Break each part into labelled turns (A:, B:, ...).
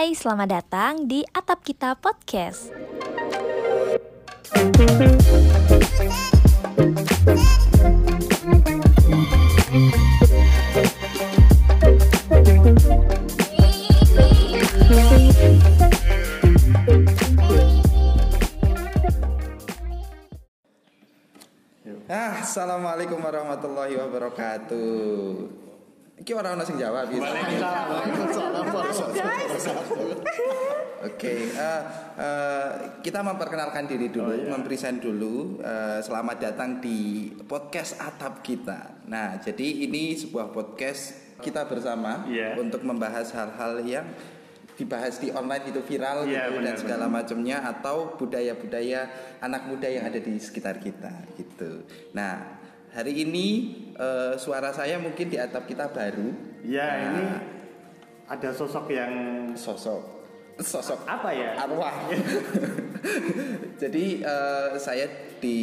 A: Hai, selamat datang di Atap Kita Podcast.
B: Ah, assalamualaikum warahmatullahi wabarakatuh. Iki orang sing jawab. Oke, eh, eh, kita memperkenalkan diri dulu, mempresent dulu. Eh, selamat datang di podcast Atap kita. Nah, jadi ini sebuah podcast kita bersama
C: Iya.
B: untuk membahas hal-hal yang dibahas di online itu viral
C: Iya,
B: gitu dan
C: benar,
B: segala macamnya atau budaya-budaya anak muda yang ada di sekitar kita gitu. Nah, hari ini eh, suara saya mungkin di atap kita baru.
C: Ya
B: Nah,
C: ini ada sosok yang
B: sosok sosok
C: apa ya?
B: arwah. Jadi eh, saya di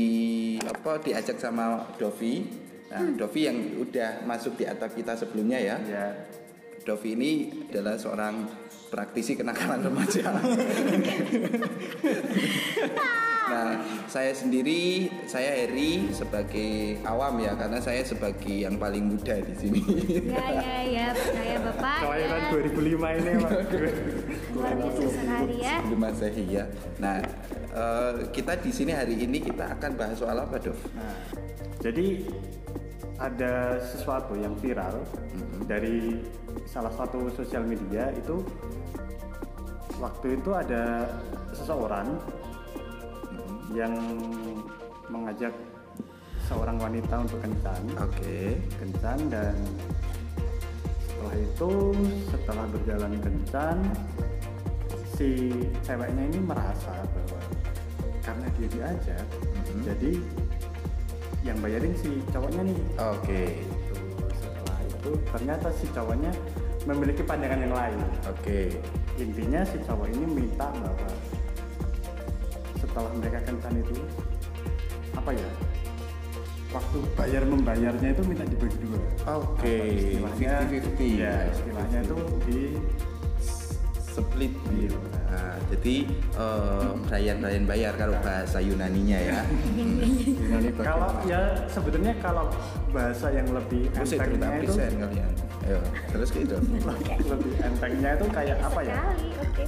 B: apa diajak sama Dovi. Nah, Dovi yang udah masuk di atap kita sebelumnya ya.
C: Ya.
B: Dovi ini adalah seorang praktisi kenakalan remaja. nah, saya sendiri, saya Heri sebagai awam ya, karena saya sebagai yang paling muda di sini.
D: Ya ya ya percaya bapak
C: Kelahiran
D: ya.
C: 2005 ini Mas.
D: luar biasa sekali ya.
B: Sebelum Masehi ya. Nah, eh, kita di sini hari ini kita akan bahas soal apa, Dov?
C: Nah, jadi ada sesuatu yang viral dari salah satu sosial media itu waktu itu ada seseorang yang mengajak seorang wanita untuk kencan
B: Oke.
C: kencan dan setelah itu setelah berjalan kencan si ceweknya ini merasa bahwa karena dia diajak jadi yang bayarin si cowoknya nih
B: Oke.
C: Tuh, setelah itu ternyata si cowoknya memiliki pandangan yang lain
B: Oke.
C: Intinya si cowok ini minta bahwa setelah mereka kencan itu apa ya waktu bayar membayarnya itu minta dibagi dua
B: Oke.
C: istilahnya
B: 50-50.
C: ya istilahnya itu di
B: split gitu. Nah, jadi bayar bayar bayar kalau bahasa Yunaninya ya. Yunani
C: kalau ya sebetulnya kalau bahasa yang lebih entengnya itu
B: kalian. Ayo, terus gitu.
C: lebih entengnya itu kayak apa ya
D: Sekali, oke.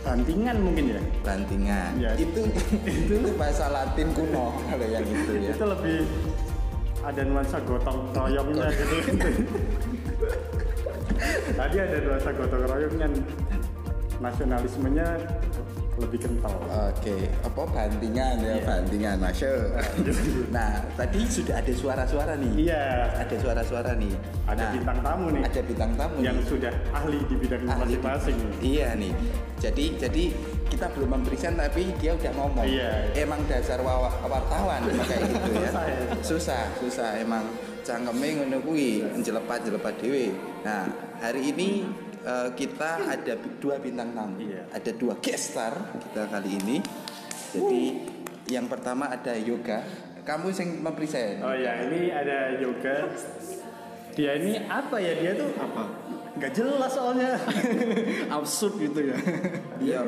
C: bantingan mungkin ya
B: Bantingan.
C: Ya.
B: Itu itu bahasa Latin kuno kalau yang itu ya.
C: itu lebih ada nuansa gotong royongnya gitu tadi ada nuansa gotong royongnya nasionalismenya lebih kental
B: Oke, apa bantingan ya,
C: Iya.
B: bantingan masuk. Nah, tadi sudah ada suara-suara nih.
C: iya
B: Ada suara-suara nih.
C: ada
B: Nah,
C: bintang tamu nih
B: Ada bintang tamu
C: yang
B: nih.
C: sudah ahli di bidang masing-masing
B: Iya nih. Jadi jadi kita belum mempresent tapi dia udah ngomong.
C: Iya.
B: Emang dasar wartawan kayak gitu ya.
C: Susah ya.
B: Susah, susah emang cangkeme ngono kuwi njelepat-njelepat dhewe. Nah, hari ini eh, kita ada dua bintang tamu.
C: Iya.
B: Ada dua guest star kita kali ini. Jadi yang pertama ada Yoga. Kamu sing mempresent.
C: oh ya ini ada yoga dia ini apa ya dia tuh
E: apa
C: nggak jelas soalnya
E: absurd gitu ya
B: Iya.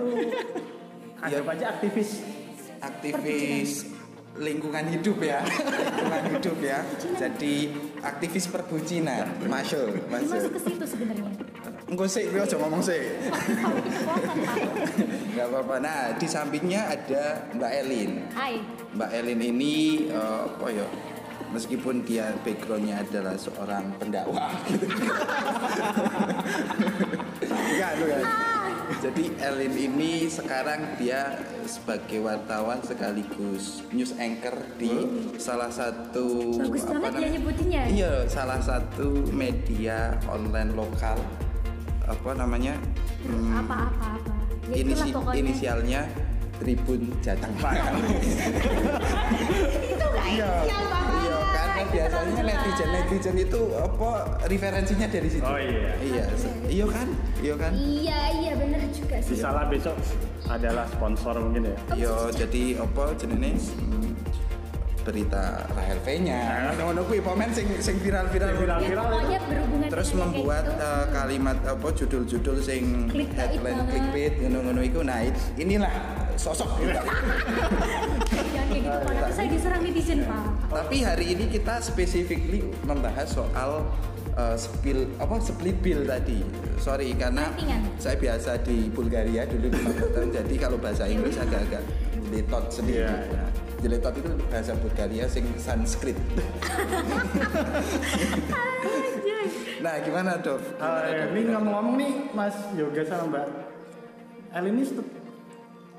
C: anggap aja aktivis
B: aktivis lingkungan hidup ya lingkungan hidup ya jadi aktivis perbucinan masuk
D: Masuk
B: masuk
D: ke situ sebenarnya.
B: Enggak sih gue aja ngomong sih nggak apa-apa. Nah di sampingnya ada Mbak Elin.
D: Hai.
B: Mbak Elin ini eh, apa ya meskipun dia backgroundnya adalah seorang pendakwah. Gitu Enggak, bukan. Jadi Elin ini sekarang dia sebagai wartawan sekaligus news anchor di salah satu
D: Bagus banget dia nyebutinnya.
B: Iya, salah satu media online lokal apa namanya? Hmm,
D: Apa apa apa. Ya
B: inisi-
D: pokoknya.
B: inisialnya Tribun Jateng Pangan.
D: Itu nggak
B: Iya,
D: inisial bapak.
B: iya karena
D: Itu
B: biasanya netizen netizen itu apa referensinya dari situ.
C: Oh, iya.
B: Iya, se- iya kan, iya kan.
D: Iya iya benar juga sih.
C: bisa lah besok adalah sponsor mungkin ya
B: Iya, jadi apa hmm, berita Rahel V-nya. Ngono kuwi pemain sing sing viral-viral.
C: Viral.
D: Ya, pokoknya berhubungan
B: Terus membuat
D: gitu.
B: eh, kalimat apa judul-judul sing headline clickbait ngono-ngono iku nah it- inilah sosok kita.
D: Jangan kayak gitu Pak. Nanti saya diserang netizen Pak.
B: Tapi hari ini kita specifically membahas soal uh, spill apa split bill tadi. Sorry karena saya biasa di Bulgaria dulu di tahun jadi kalau bahasa Inggris agak-agak diletot sedikit.
C: Iya, iya.
B: Diletot itu bahasa Bulgaria sing Sanskrit. nah, gimana, Dov? Gimana,
C: Eh, ini ngomong-ngomong nih Mas Yoga sama Mbak El ini st-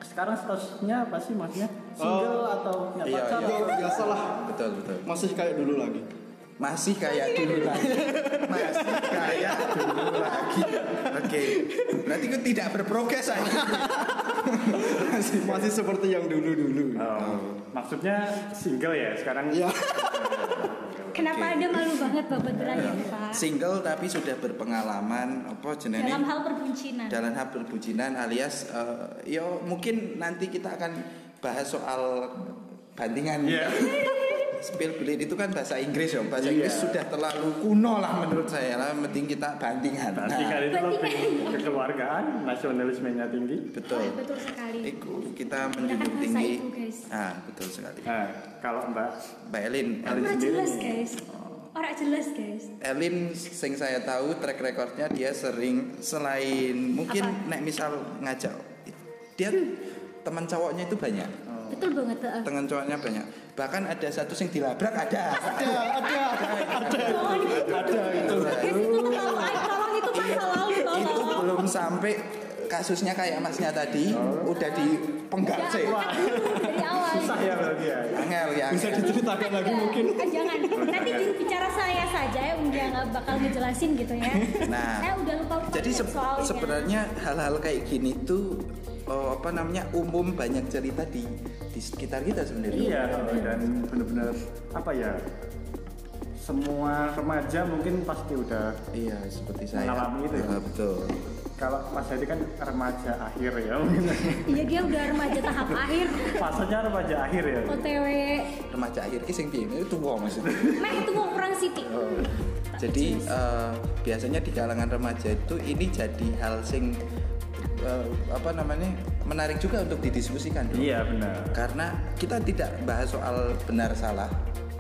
C: sekarang statusnya apa sih maksudnya single atau punya
B: Iya,
C: pacar?
B: iya.
C: atau-
E: biasalah
B: Betul, betul.
E: masih kayak dulu lagi
B: Masih kayak dulu lagi. Masih kayak dulu lagi. Oke. Berarti itu tidak berprogres aja.
E: Masih masih seperti yang dulu dulu
C: Oh, maksudnya single ya sekarang?
E: ya
D: Kenapa ada malu banget Bapak ya Pak?
B: Single tapi sudah berpengalaman apa jenenge?
D: Dalam hal perbucinan.
B: dalam hal perbucinan alias eh, yo mungkin nanti kita akan bahas soal bandingan
C: Iya.
B: spill bill itu kan bahasa Inggris ya bahasa
C: Iya.
B: Inggris sudah terlalu kuno lah menurut saya lah penting kita bandingan
C: Berarti
B: Nah,
C: kali itu lebih kekeluargaan, nasionalismenya tinggi.
B: betul
D: Betul sekali.
B: Iku kita menjunjung tinggi
D: itu, guys.
B: ah betul sekali
C: Nah, kalau Mbak
B: Mbak Elin Elin,
D: Orang
C: sendiri
D: jelas
C: nih.
D: guys. Orang jelas guys.
B: Elin sing saya tahu track recordnya dia sering selain mungkin
D: Apa?
B: nek misal ngajak dia teman cowoknya itu banyak
D: Betul banget.
B: teman cowoknya banyak bahkan ada satu sing dilabrak ada
D: Tolong
E: ada itu
D: Guys, itu itu masa lalu.
B: itu
D: Tolong.
B: belum sampai kasusnya kayak masnya tadi udah dipenggal
D: Udah
B: sih
D: angkat dulu dari awal.
C: susah ya berarti ya.
B: angel ya
E: bisa diceritakan lagi mungkin
D: Jangan. Nanti juru bicara saya saja ya udah nggak bakal ngejelasin gitu ya.
B: Nah,
D: saya udah lupa
B: jadi se-
D: soalnya.
B: sebenarnya hal-hal kayak gini tuh oh, apa namanya umum banyak cerita di di sekitar kita sebenarnya
C: Iya, dan benar-benar apa ya? Semua remaja mungkin pasti udah
B: iya seperti saya
C: Mengalami itu ya?
B: Betul
C: kalau Mas Hadi kan remaja akhir ya mungkin.
D: Iya dia udah remaja tahap akhir.
C: Fasenya remaja akhir ya.
D: OTW.
B: remaja akhir ki sing piye itu tua maksudnya
D: Meh itu mau kurang Siti.
B: Oh. Jadi eh, biasanya di kalangan remaja itu ini jadi hal sing eh, apa namanya menarik juga untuk didiskusikan. dong.
C: Iya benar.
B: Karena kita tidak bahas soal benar salah,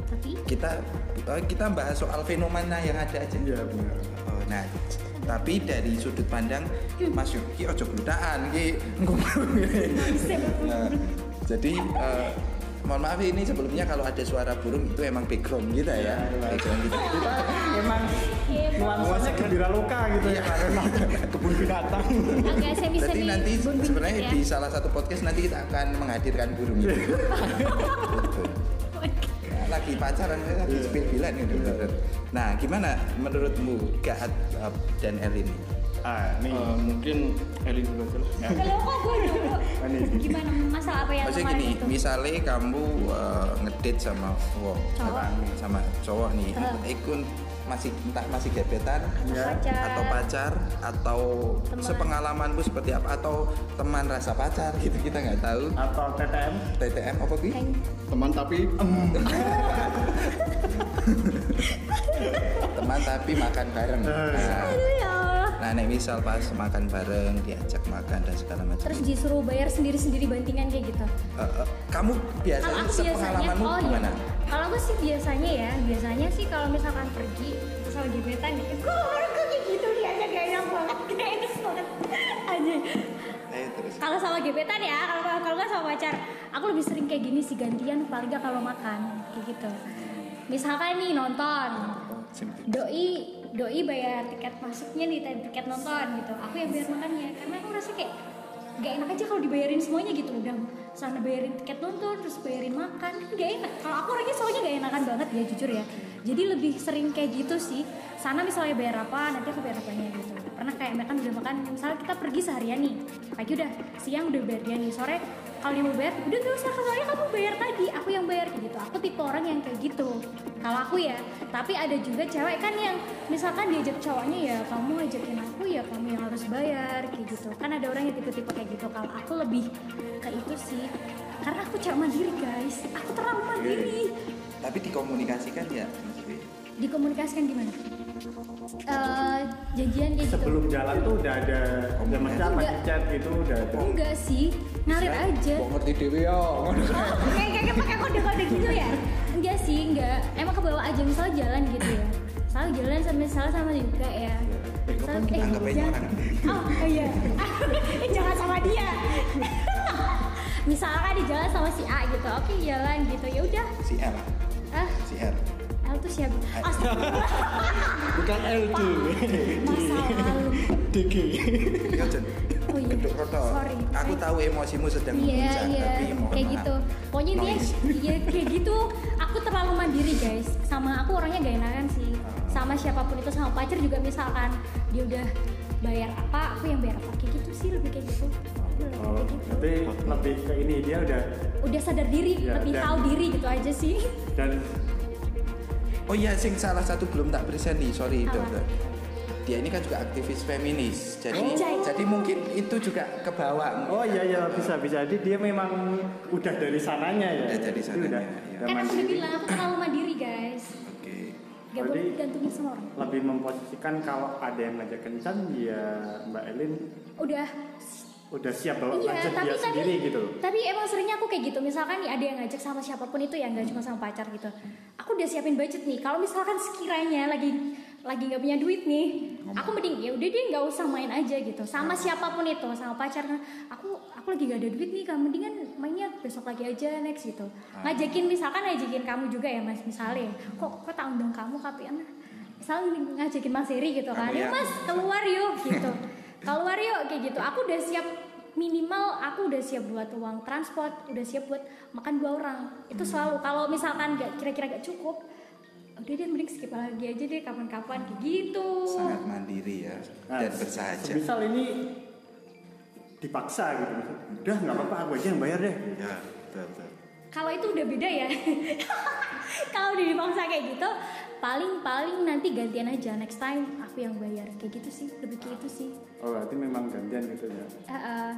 D: Tapi
B: kita eh, kita bahas soal fenomena yang ada aja.
C: Iya benar.
B: Oh, nah, tapi dari sudut pandang Mas Yuki ojo ki. Engko Nah, jadi eh, mohon maaf ini sebelumnya kalau ada suara burung itu emang background kita ya, background kita.
C: Kita emang nuansanya gembira loka gitu ya karena kebun binatang.
D: agak semi
B: Jadi nanti sebenarnya
D: ya.
B: di salah satu podcast nanti kita akan menghadirkan burung. Itu. Ya, lagi pacaran lagi spill bilan gitu. Nah, gimana menurutmu Gahat uh, dan Elin?
C: Ah, nih.
E: Eh, mungkin Elin dulu aja lah
D: Kalau kok gue dulu.
C: Ini.
D: Gimana masalah apa yang
B: Maksudnya
D: kemarin
B: gini,
D: itu?
B: misalnya kamu uh, ngedate sama wow,
D: Cowok.
B: sama cowok nih,
D: Heeh.
B: ikut masih entah masih gebetan
C: Ya.
D: Pacar.
B: atau pacar atau
D: Teman.
B: sepengalamanmu seperti apa atau teman rasa pacar gitu kita nggak tahu
C: Atau TTM.
B: TTM apa?
D: Heng.
E: teman tapi
B: teman tapi makan bareng nah, nek misal pas makan bareng diajak makan dan segala macam
D: Terus disuruh bayar sendiri-sendiri bantingan kayak gitu.
B: Eh, eh, kamu biasanya sepengalamanmu
D: oh iya.
B: gimana
D: Kalau aku sih biasanya ya, biasanya sih kalau misalkan pergi terus lagi gebetan gitu, gue orang kayak gitu dia aja gak enak banget, gak enak banget aja. Kalau sama gebetan ya, kalau kalau nggak sama pacar, aku lebih sering kayak gini sih gantian paling nggak kalau makan kayak gitu. Misalkan nih nonton,
B: oh,
D: doi doi bayar tiket masuknya nih tiket nonton gitu. Aku yang bayar makannya karena aku rasa kayak gak enak aja kalau dibayarin semuanya gitu. Udah sana bayarin tiket nonton terus bayarin makan kan gak enak. Kalau aku orangnya soalnya gak enakan banget ya jujur ya. Jadi lebih sering kayak gitu sih. Sana misalnya bayar apa nanti aku bayar apanya gitu pernah kayak makan udah makan misalnya kita pergi seharian nih pagi udah siang udah bayar dia nih sore kalau dia mau bayar udah gak usah soalnya kamu bayar tadi aku yang bayar kayak gitu. Aku tipe orang yang kayak gitu kalau aku ya. Tapi ada juga cewek kan yang misalkan diajak cowoknya ya kamu ajakin aku ya kamu yang harus bayar kayak gitu. Kan ada orang yang tipe-tipe kayak gitu kalau aku lebih ke itu sih. Karena aku cewek mandiri guys. Aku terlalu mandiri.
B: Tapi dikomunikasikan ya.
D: dikomunikasikan gimana Eh, janjian kayak gitu
C: sebelum jalan tuh udah ada udah macam apa chat gitu udah ada
D: enggak sih ngalir aja
E: Kok ngerti dewe ya.
D: Oh, kayak kayak pakai kode-kode gitu ya? Enggak sih, enggak. Emang kebawa aja misalnya jalan gitu ya. Misalnya jalan sama misalnya sama juga ya. Misalnya,
B: kita anggap aja
D: jangan-
B: orang.
D: Oh iya. Eh, Jangan sama dia. misalkan di jalan sama si A gitu, oke jalan gitu ya udah.
B: Si L,
D: Ah,
B: si L.
D: Tuh siapa?
E: Bukan LD.
D: Masa lalu.
E: DG.
B: Ya, Jen.
D: Oh iya.
B: Roto.
D: Sorry.
B: Aku tahu emosimu sedang memuncak,
D: iya
B: tapi mohon
D: kayak
B: maaf.
D: gitu. Pokoknya dia iya kayak gitu. Aku terlalu mandiri guys. Sama aku orangnya gak enakan sih. Sama siapa pun itu sama pacar juga misalkan dia udah bayar apa, aku yang bayar apa kayak gitu sih lebih kayak gitu. Lebih
C: oh,
D: kayak gitu.
C: tapi lebih ke ini dia udah
D: Udah sadar diri,
C: Ya,
D: lebih
C: dan-
D: tahu diri gitu aja sih.
C: dan
B: Oh iya, sing salah satu belum tak present nih, sorry
D: Apa?
B: dokter. Dia ini kan juga aktivis feminis, jadi
D: Anjay.
B: jadi mungkin itu juga ke bawah.
C: oh iya iya bisa bisa jadi dia memang udah dari sananya ya
B: Udah dari sananya,
C: udah,
B: ya.
D: Kan aku udah bilang aku terlalu mandiri guys.
B: Oke.
D: Gak boleh
C: Jadi-
D: digantungin sama orang.
C: lebih memposisikan kalau ada yang ngajak kencan ya Mbak Elin
D: Udah
C: udah siap bawa
D: Iya,
C: ngajak
D: tapi
C: dia
D: tapi
C: sendiri gitu
D: tapi emang seringnya aku kayak gitu. Misalkan nih ada yang ngajak sama siapa pun itu ya nggak cuma sama pacar gitu. Aku udah siapin budget nih. Kalau misalkan sekiranya lagi lagi nggak punya duit nih, aku mending ya udah deh nggak usah main aja gitu. Sama siapa pun itu, sama pacar kan. Aku aku lagi gak ada duit nih, kamu mendingan mainnya besok lagi aja next gitu. Ngajakin misalkan ngajakin kamu juga ya mas misalnya. Kok kok tak undang kamu tapi anak misalnya ngajakin Mas Heri gitu kan, yuk
B: ya.
D: Mas keluar yuk gitu, keluar yuk kayak gitu. Aku udah siap minimal aku udah siap buat uang transport, udah siap buat makan dua orang. Itu selalu kalau misalkan nggak kira-kira gak cukup, udah deh mending skip lagi aja deh kapan-kapan kayak gitu.
B: Sangat mandiri ya
C: Nah,
B: dan bersahaja.
C: misal ini dipaksa gitu udah nggak apa-apa aku aja yang bayar deh
B: Ya, betul, betul.
D: Kalau itu udah beda ya. kalau udah dipaksa kayak gitu, paling-paling nanti gantian aja next time aku yang bayar kayak gitu sih, lebih kayak gitu sih.
C: Oh berarti memang gantian gitu ya?
D: Eh, eh,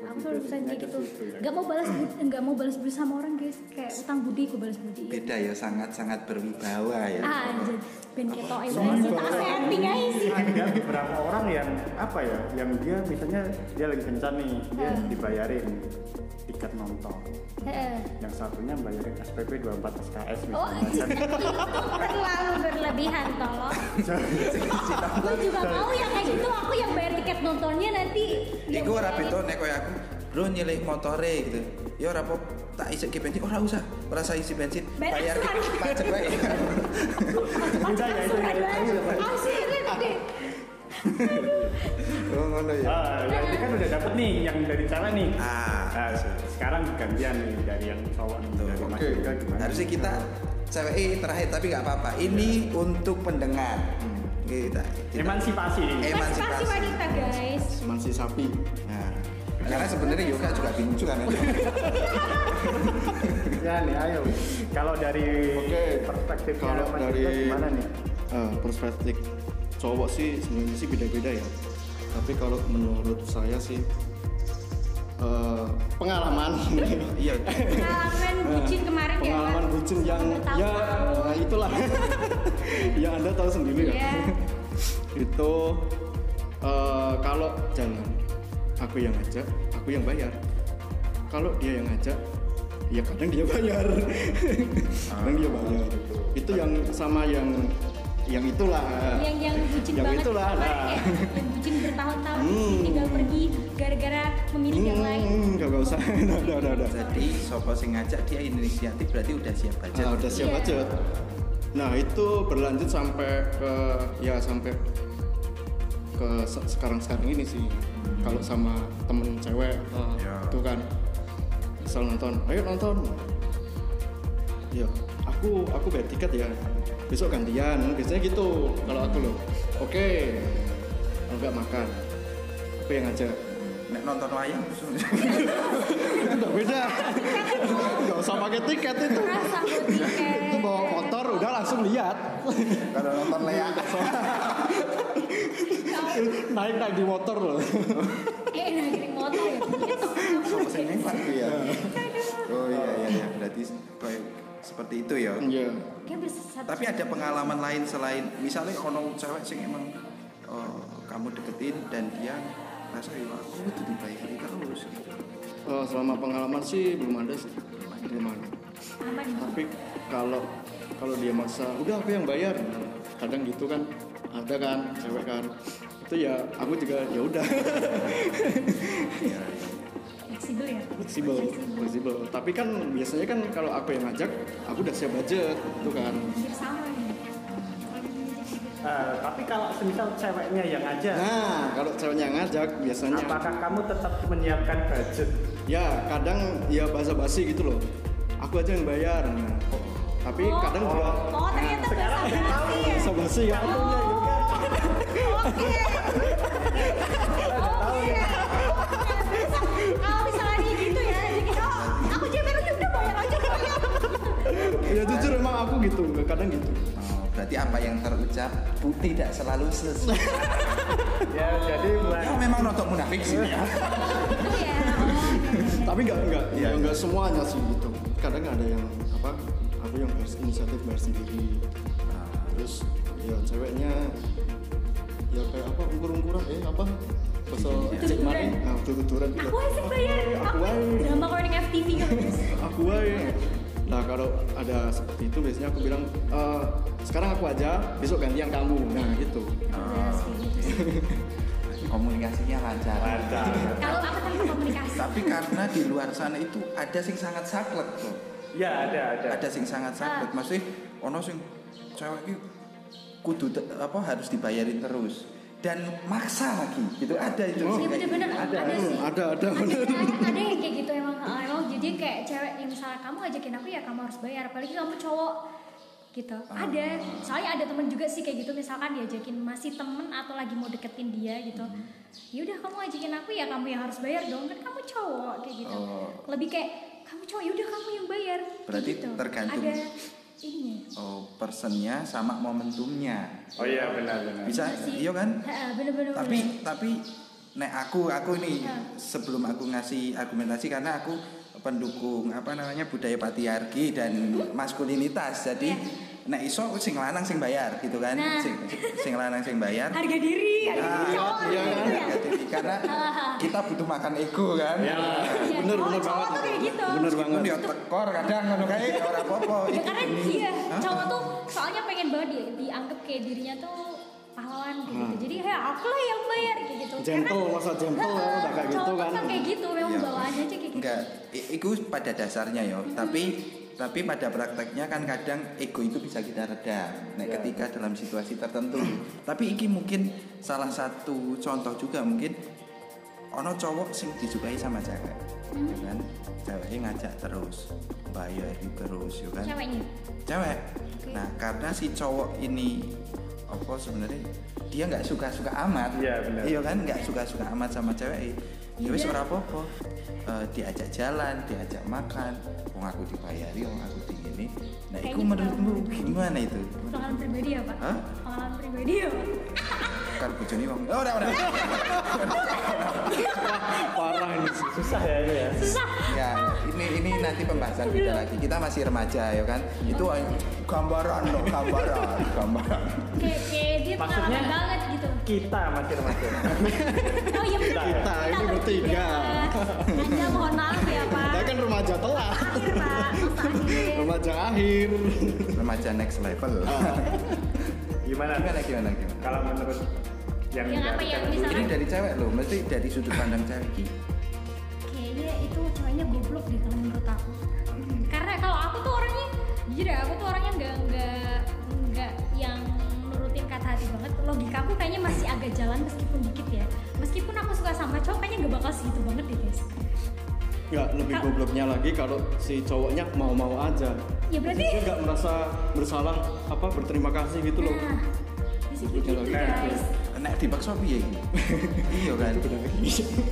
D: aku selalu pesan
C: basicnya
D: kayak gitu.
C: Ya.
D: nggak mau balas budi nggak mau balas budi sama orang guys. Kayak utang budi aku balas budi.
B: Beda ya, sangat-sangat berwibawa ya.
D: ah anjir. Ben ketok ya guys tak setting guys
C: ada beberapa orang yang apa ya yang dia misalnya dia lagi kencan nih dia
D: Hmm.
C: dibayarin tiket nonton.
D: Heeh.
C: yang satunya bayarin SPP 24 SKS
D: oh
C: misalnya
D: anjir. terlalu berlebihan tolong. Aku juga mau yang kayak gitu. Aku yang bayar tiket nontonnya nanti.
B: Iku
D: bayarin.
B: beda nek koyo aku, bro nyilih motore gitu. Ya ora apa tak isi ke bensin, ora usah. Ora usah isi bensin,
D: Bayar
B: pajak wae.
C: Beda ya itu ya.
D: Ah.
B: Oh ngono ya.
C: Ah, yang ini kan udah dapet nih yang dari cewek nih
B: Ah,
C: Nah, sekarang gantian nih dari yang cowok nih
B: Tuh,
C: dari Mas
E: oke.
C: Yoga gimana
B: harusnya kita cewek eh, terakhir tapi nggak apa-apa. Ini untuk pendengar. Kita, kita
C: emansipasi nih
B: Emansipasi.
D: Emansipasi wanita guys
E: Semansi sapi.
B: Karena sebenarnya yoga juga bingung juga kan.
C: ya nih ayo kalau dari
E: Oke,
C: perspektifnya
E: kalau dari-
C: gimana nih
E: Eh, perspektif cowok sih sebenarnya sih beda-beda ya. Tapi kalau menurut saya sih eh, pengalaman
B: Iya.
D: pengalaman bucin kemarin ya
E: pengalaman
D: kan?
E: bucin yang ya nah itulah yang anda tahu sendiri ya
D: Iya.
E: itu eh, kalau jalan aku yang ngajak aku yang bayar kalau dia yang ngajak ya kadang dia bayar kadang dia bayar itu yang sama yang yang itulah
D: yang yang bucin
E: Yang
D: banget
E: itulah,
D: kemarin
E: nah.
D: ya yang bucin bertahun-tahun
E: Hmm.
D: tinggal pergi gara-gara memilih yang lain
E: hmm, gak, gak usah udah udah, udah.
B: Jadi sopo sing ngajak dia inisiatif berarti udah siap budget.
E: Ah, udah siap
D: Iya.
E: budget. Nah itu berlanjut sampai ke ya sampai ke sekarang sekarang ini sih. Kalau sama temen cewek eh,
B: Ya.
E: tuh kan, misal nonton, ayo nonton. Ya aku aku bayar tiket ya. Besok gantian, biasanya gitu. Kalau aku loh, oke. Kalau nggak makan, aku yang ngajak.
B: Nek nonton wayang
E: Udah beda. Gak usah pakai tiket itu.
D: tiket
E: Itu bawa motor udah langsung lihat.
B: kalau nonton layak.
E: Naik naik di motor loh.
D: eh nah gini motor ya. Gitu
B: nengkar ku ya. Oh iya iya iya. Berarti kayak seperti itu ya.
E: iya.
B: Tapi ada pengalaman lain selain misalnya ono cewek sing emang eh, kamu deketin dan dia rasa ya aku itu dibayari terus. Gitu.
E: Eh, selama pengalaman sih belum ada sih. Belum ada. Tapi kalau kalau dia maksa udah aku yang bayar. Kadang gitu kan. Ada kan cewek kan itu ya aku juga ya udah.
D: Fleksibel ya?
E: Fleksibel fleksibel. tapi kan biasanya kan kalau aku yang ngajak aku udah siap budget itu kan.
D: Sama
C: Eh, tapi kalau semisal ceweknya yang ngajak,
E: nah kalau ceweknya yang ngajak biasanya
C: apakah kamu tetap menyiapkan budget?
E: ya kadang ya basa-basi gitu loh. Aku aja yang bayar. Nah, tapi
D: Oh,
E: kadang juga
D: oh ternyata
C: sekarang
D: bahasa
C: udah tahu.
D: basi ya.
E: Basa-basi ya.
D: Kalau misalnya gitu ya, gitu, oh, aku udah bayar aja
E: ya jujur emang aku gitu kadang gitu
B: Oh, berarti apa yang terucap tidak selalu sesuai.
C: Ya, jadi buat
B: ya memang notok munafik sih ya.
E: Tapi nggak nggak ya nggak semuanya sih gitu kadang ada yang apa aku yang harus inisiatif bayar sendiri terus ya ceweknya ya kayak apa ukur-ukuran eh apa bahasa cek mari nah ukur-ukuran
D: Aku aja bayar.
E: aku
D: Aku
E: aja
D: drama Corning FTV kan.
E: aku aja nah kalau ada seperti itu biasanya aku bilang "Eh, sekarang aku aja besok gantian kamu nah gitu
D: gitu sih.
B: Komunikasinya lancar.
C: lancar.
D: Kalau apa tanpa komunikasi?
B: Tapi karena di luar sana itu ada sing sangat saklek tuh.
C: Ya, ada, ada.
B: Ada sing sangat saklek. Maksudnya ono sing cewek iki kudu te- apa harus dibayarin terus. Dan maksa lagi gitu. Ada itu. Sih kayak
D: bener-bener.
B: Gitu.
D: ada, ada. sih.
E: ada ada
D: ada, ada, ada yang kayak gitu emang ah, emang jadi kayak cewek yang misalnya kamu ajakin aku ya kamu harus bayar. Apalagi kamu cowok gitu. Ada. Soalnya ada temen juga sih kayak gitu. Misalkan diajakin masih temen atau lagi mau deketin dia gitu. Ya udah kamu ajakin aku ya kamu yang harus bayar dong. Kan kamu cowok kayak gitu.
B: Oh.
D: lebih kayak kamu cowok ya udah kamu yang bayar.
B: Berarti
D: gitu.
B: tergantung.
D: ada ini
B: oh personnya sama momentumnya.
C: Oh iya, benar, benar.
B: bisa?
D: Sih.
B: iya kan?
D: Ha, bener-bener
B: tapi tapi nek aku aku nih
D: Ya.
B: sebelum aku ngasih argumentasi karena aku pendukung apa namanya budaya patriarki dan maskulinitas jadi nek iso sing lanang sing bayar gitu kan
D: Nah.
B: sing, sing lanang sing bayar
D: harga diri harga
B: Ah,
D: diri cowok
B: iya,
D: gitu ya
B: harga diri. karena kita butuh makan ego kan
C: Ya.
D: Iya,
E: bener
D: oh,
E: bener
D: cowok
E: banget
D: tuh kayak gitu
E: bener banget
B: dia tekor kadang ngono kae ya ora apa-apa
D: Ya karena iya, cowok tuh soalnya pengen banget dia dianggap kayak dirinya tuh pahlawan gitu. Jadi ya aku lah yang bayar gitu.
E: Gentle, masa gentle,
D: Heeh,
E: udah kayak gitu
D: tuh
E: kan.
D: kayak gitu, memang
B: Iya.
D: bawaannya aja kayak gitu.
B: Enggak, itu pada dasarnya ya. Tapi tapi pada prakteknya kan kadang ego itu bisa kita redam. Nah,
C: Ya.
B: ketika dalam situasi tertentu. tapi iki mungkin salah satu contoh juga mungkin ono cowok sing disukai sama cewek. Ya kan? Ceweknya ngajak terus, bayar terus, ya kan?
D: Ceweknya.
B: Cewek. Nah, karena si cowok ini apa sebenarnya dia nggak suka-suka amat.
C: Iya, benar.
B: Iya kan nggak suka-suka amat sama cewek. Ya wis
D: Iya.
B: ora apa-apa. Eh, diajak jalan, diajak makan, wong aku dibayari, wong aku di ini. Nah,
D: Kayak
B: itu menurutmu gimana itu?
D: Pengalaman pribadi ya, Pak?
B: Hah?
D: Pengalaman pribadi ya, Pak?
B: Kan bojone wong. Oh, udah, udah.
E: parah ini
C: Susah ya ini ya.
D: Susah.
B: ya, ini ini nanti pembahasan kita lagi. Kita masih remaja ya kan. Itu eh, gambaran loh, gambaran, gambaran.
D: Kayak, dia pengalaman banget.
C: Kita masih remaja.
D: Oh iya bener.
E: Kita, ini bertiga.
D: Anda mohon maaf ya, Pak.
E: kita kan remaja telat
D: Akhir, Pak. Akhir.
E: remaja akhir
B: Remaja next level.
C: Gimana?
B: gimana gimana gimana?
C: Kalau menurut yang
D: Yang apa
C: dari
D: ya,
C: cewek
D: misalnya-
B: Ini dari cewek loh, mesti dari sudut pandang cewek
D: kayaknya itu cowoknya goblok deh kalau menurut aku karena kalau aku tuh orangnya jujur ya aku tuh orangnya nggak nggak nggak yang nurutin kata hati banget logika aku kayaknya masih agak jalan meskipun dikit ya. Meskipun aku suka sama cowok kayaknya nggak bakal segitu banget deh guys
E: nggak lebih gobloknya lagi kalau si cowoknya mau-mau aja.
D: Ya berarti
E: dia nggak merasa bersalah apa berterima kasih gitu loh.
D: Nah di situ gitu
C: Nah,
D: guys
B: Nek dipaksa piye iki? Iya kan.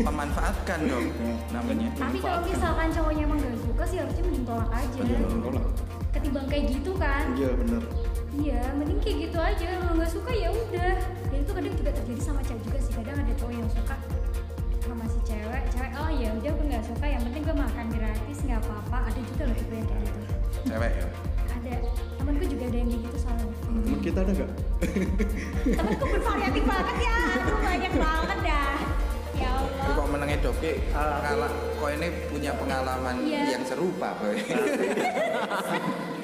B: Memanfaatkan dong namanya.
D: tapi kalau misalkan cowoknya emang gak suka sih harusnya mending tolak aja.
E: Iya, tolak.
D: ketimbang kayak gitu kan.
E: Iya bener
D: Iya, mending kayak gitu aja. Kalau nggak suka ya udah. Dan itu kadang juga terjadi sama cewek juga sih. Kadang ada cowok yang suka sama si cewek. Cewek, oh ya udah gue nggak suka. Yang penting gue makan gratis, nggak apa-apa ada juga loh tipe yang kayak gitu
B: cewek ya
D: ada temanku juga ada yang kayak gitu soalnya
E: teman kita ada nggak
D: temanku bervariatif banget ya aduh banyak banget dah ya Allah
B: kok menengnya doke
C: Ah,
B: kalah kok ini punya pengalaman
D: Iya.
B: yang serupa boy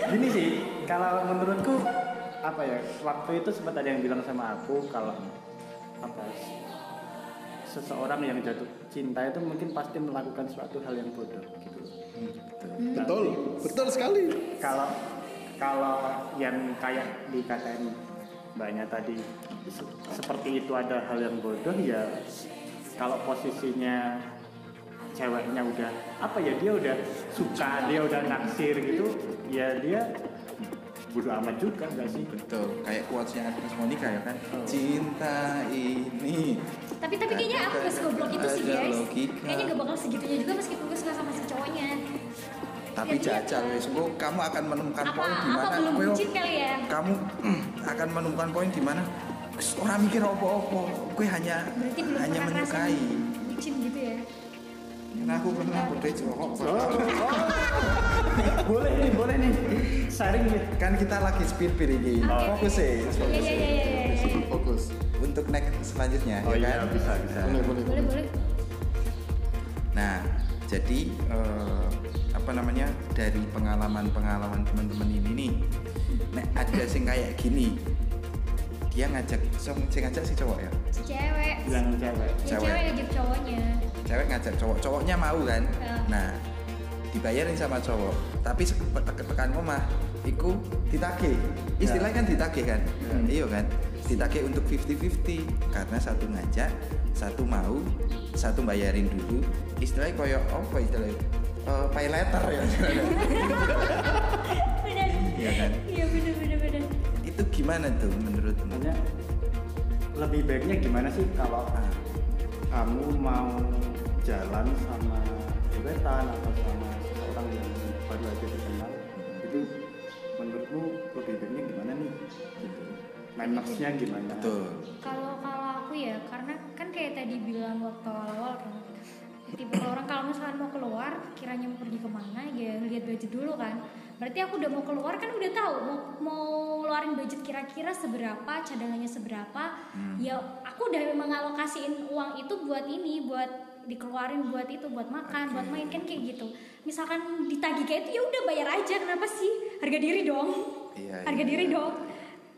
C: Gini sih, kalau menurutku apa ya? Waktu itu sempat ada yang bilang sama aku kalau apa seseorang yang jatuh cinta itu mungkin pasti melakukan suatu hal yang bodoh gitu.
E: betul betul sekali
C: Kalau kalau yang kayak dikatain mbaknya tadi se- seperti itu ada hal yang bodoh ya kalau posisinya ceweknya udah apa ya dia udah suka dia udah naksir gitu ya dia bodoh amat juga nggak sih?
B: Betul kayak quotesnya Agnes Monica ya kan? Cinta ini.
D: Tapi tapi kayaknya aku gak segoblok itu sih guys.
B: logika.
D: kayaknya gak bakal segitunya juga meskipun gue suka sama si cowoknya.
B: Tapi
D: Lihat-lihat,
B: jajal wes Kok kamu akan menemukan
D: apa
B: poin di
D: apa
B: mana?
D: ya?
B: kamu mm, akan menemukan poin di mana? "Wes, orang mikir apa-apa. Gue hanya
D: berarti belum
B: hanya
D: pernah
B: menyukai.
D: bucin gitu ya
B: Nah, aku pernah udah cowok
C: boleh nih boleh nih. Sharing nih.
B: Kan kita lagi speed speed ini.
D: Oke,
B: fokus ya
D: Iya,
B: fokus.
D: iya,
B: ya.
D: iya, iya, iya.
E: fokus
B: untuk next selanjutnya
C: oh
B: ya
C: iya
B: kan?
C: bisa bisa.
E: Boleh boleh
D: boleh boleh.
B: Nah, jadi eh, apa namanya dari pengalaman-pengalaman teman-teman ini nih, nek ada sing kayak gini, dia ngajak, sing ngajak si cowok ya,
D: si cewek.
C: Yang cewek
D: ya
B: Cewek.
D: cewek ngajak cowoknya
B: cewek ngajak cowok, cowoknya mau kan,
D: Ya.
B: nah dibayarin sama cowok, tapi tekan rumah, iku ditagih, istilahnya kan ditagih kan, iya kan, ditagih untuk 50-50 karena satu ngajak, satu mau, satu bayarin dulu, istilahnya koyo apa istilahnya, Eh, pay letter ya,
D: benar.
B: Iya kan?
D: iya benar benar benar.
B: Itu gimana tuh menurutmu?
C: Lebih baiknya gimana sih kalau ah, kamu mau jalan sama gebetan atau sama seseorang yang baru aja dikenal itu menurutmu lebih baiknya gimana nih? Gitu. Mannersnya gimana?
B: Betul.
D: kalau kalau aku ya karena kan kayak tadi bilang waktu awal-awal kan tipe orang kalau misalkan mau keluar kiranya mau pergi ke mana ya lihat budget dulu kan berarti aku udah mau keluar kan udah tahu mau mau ngeluarin budget kira-kira seberapa cadangannya seberapa ya aku udah mengalokasiin uang itu buat ini buat dikeluarin buat itu buat makan buat main kan kayak gitu misalkan ditagih kayak itu ya udah bayar aja kenapa sih harga diri dong
B: Iya,
D: harga
B: iya,
D: diri
B: iya.
D: dong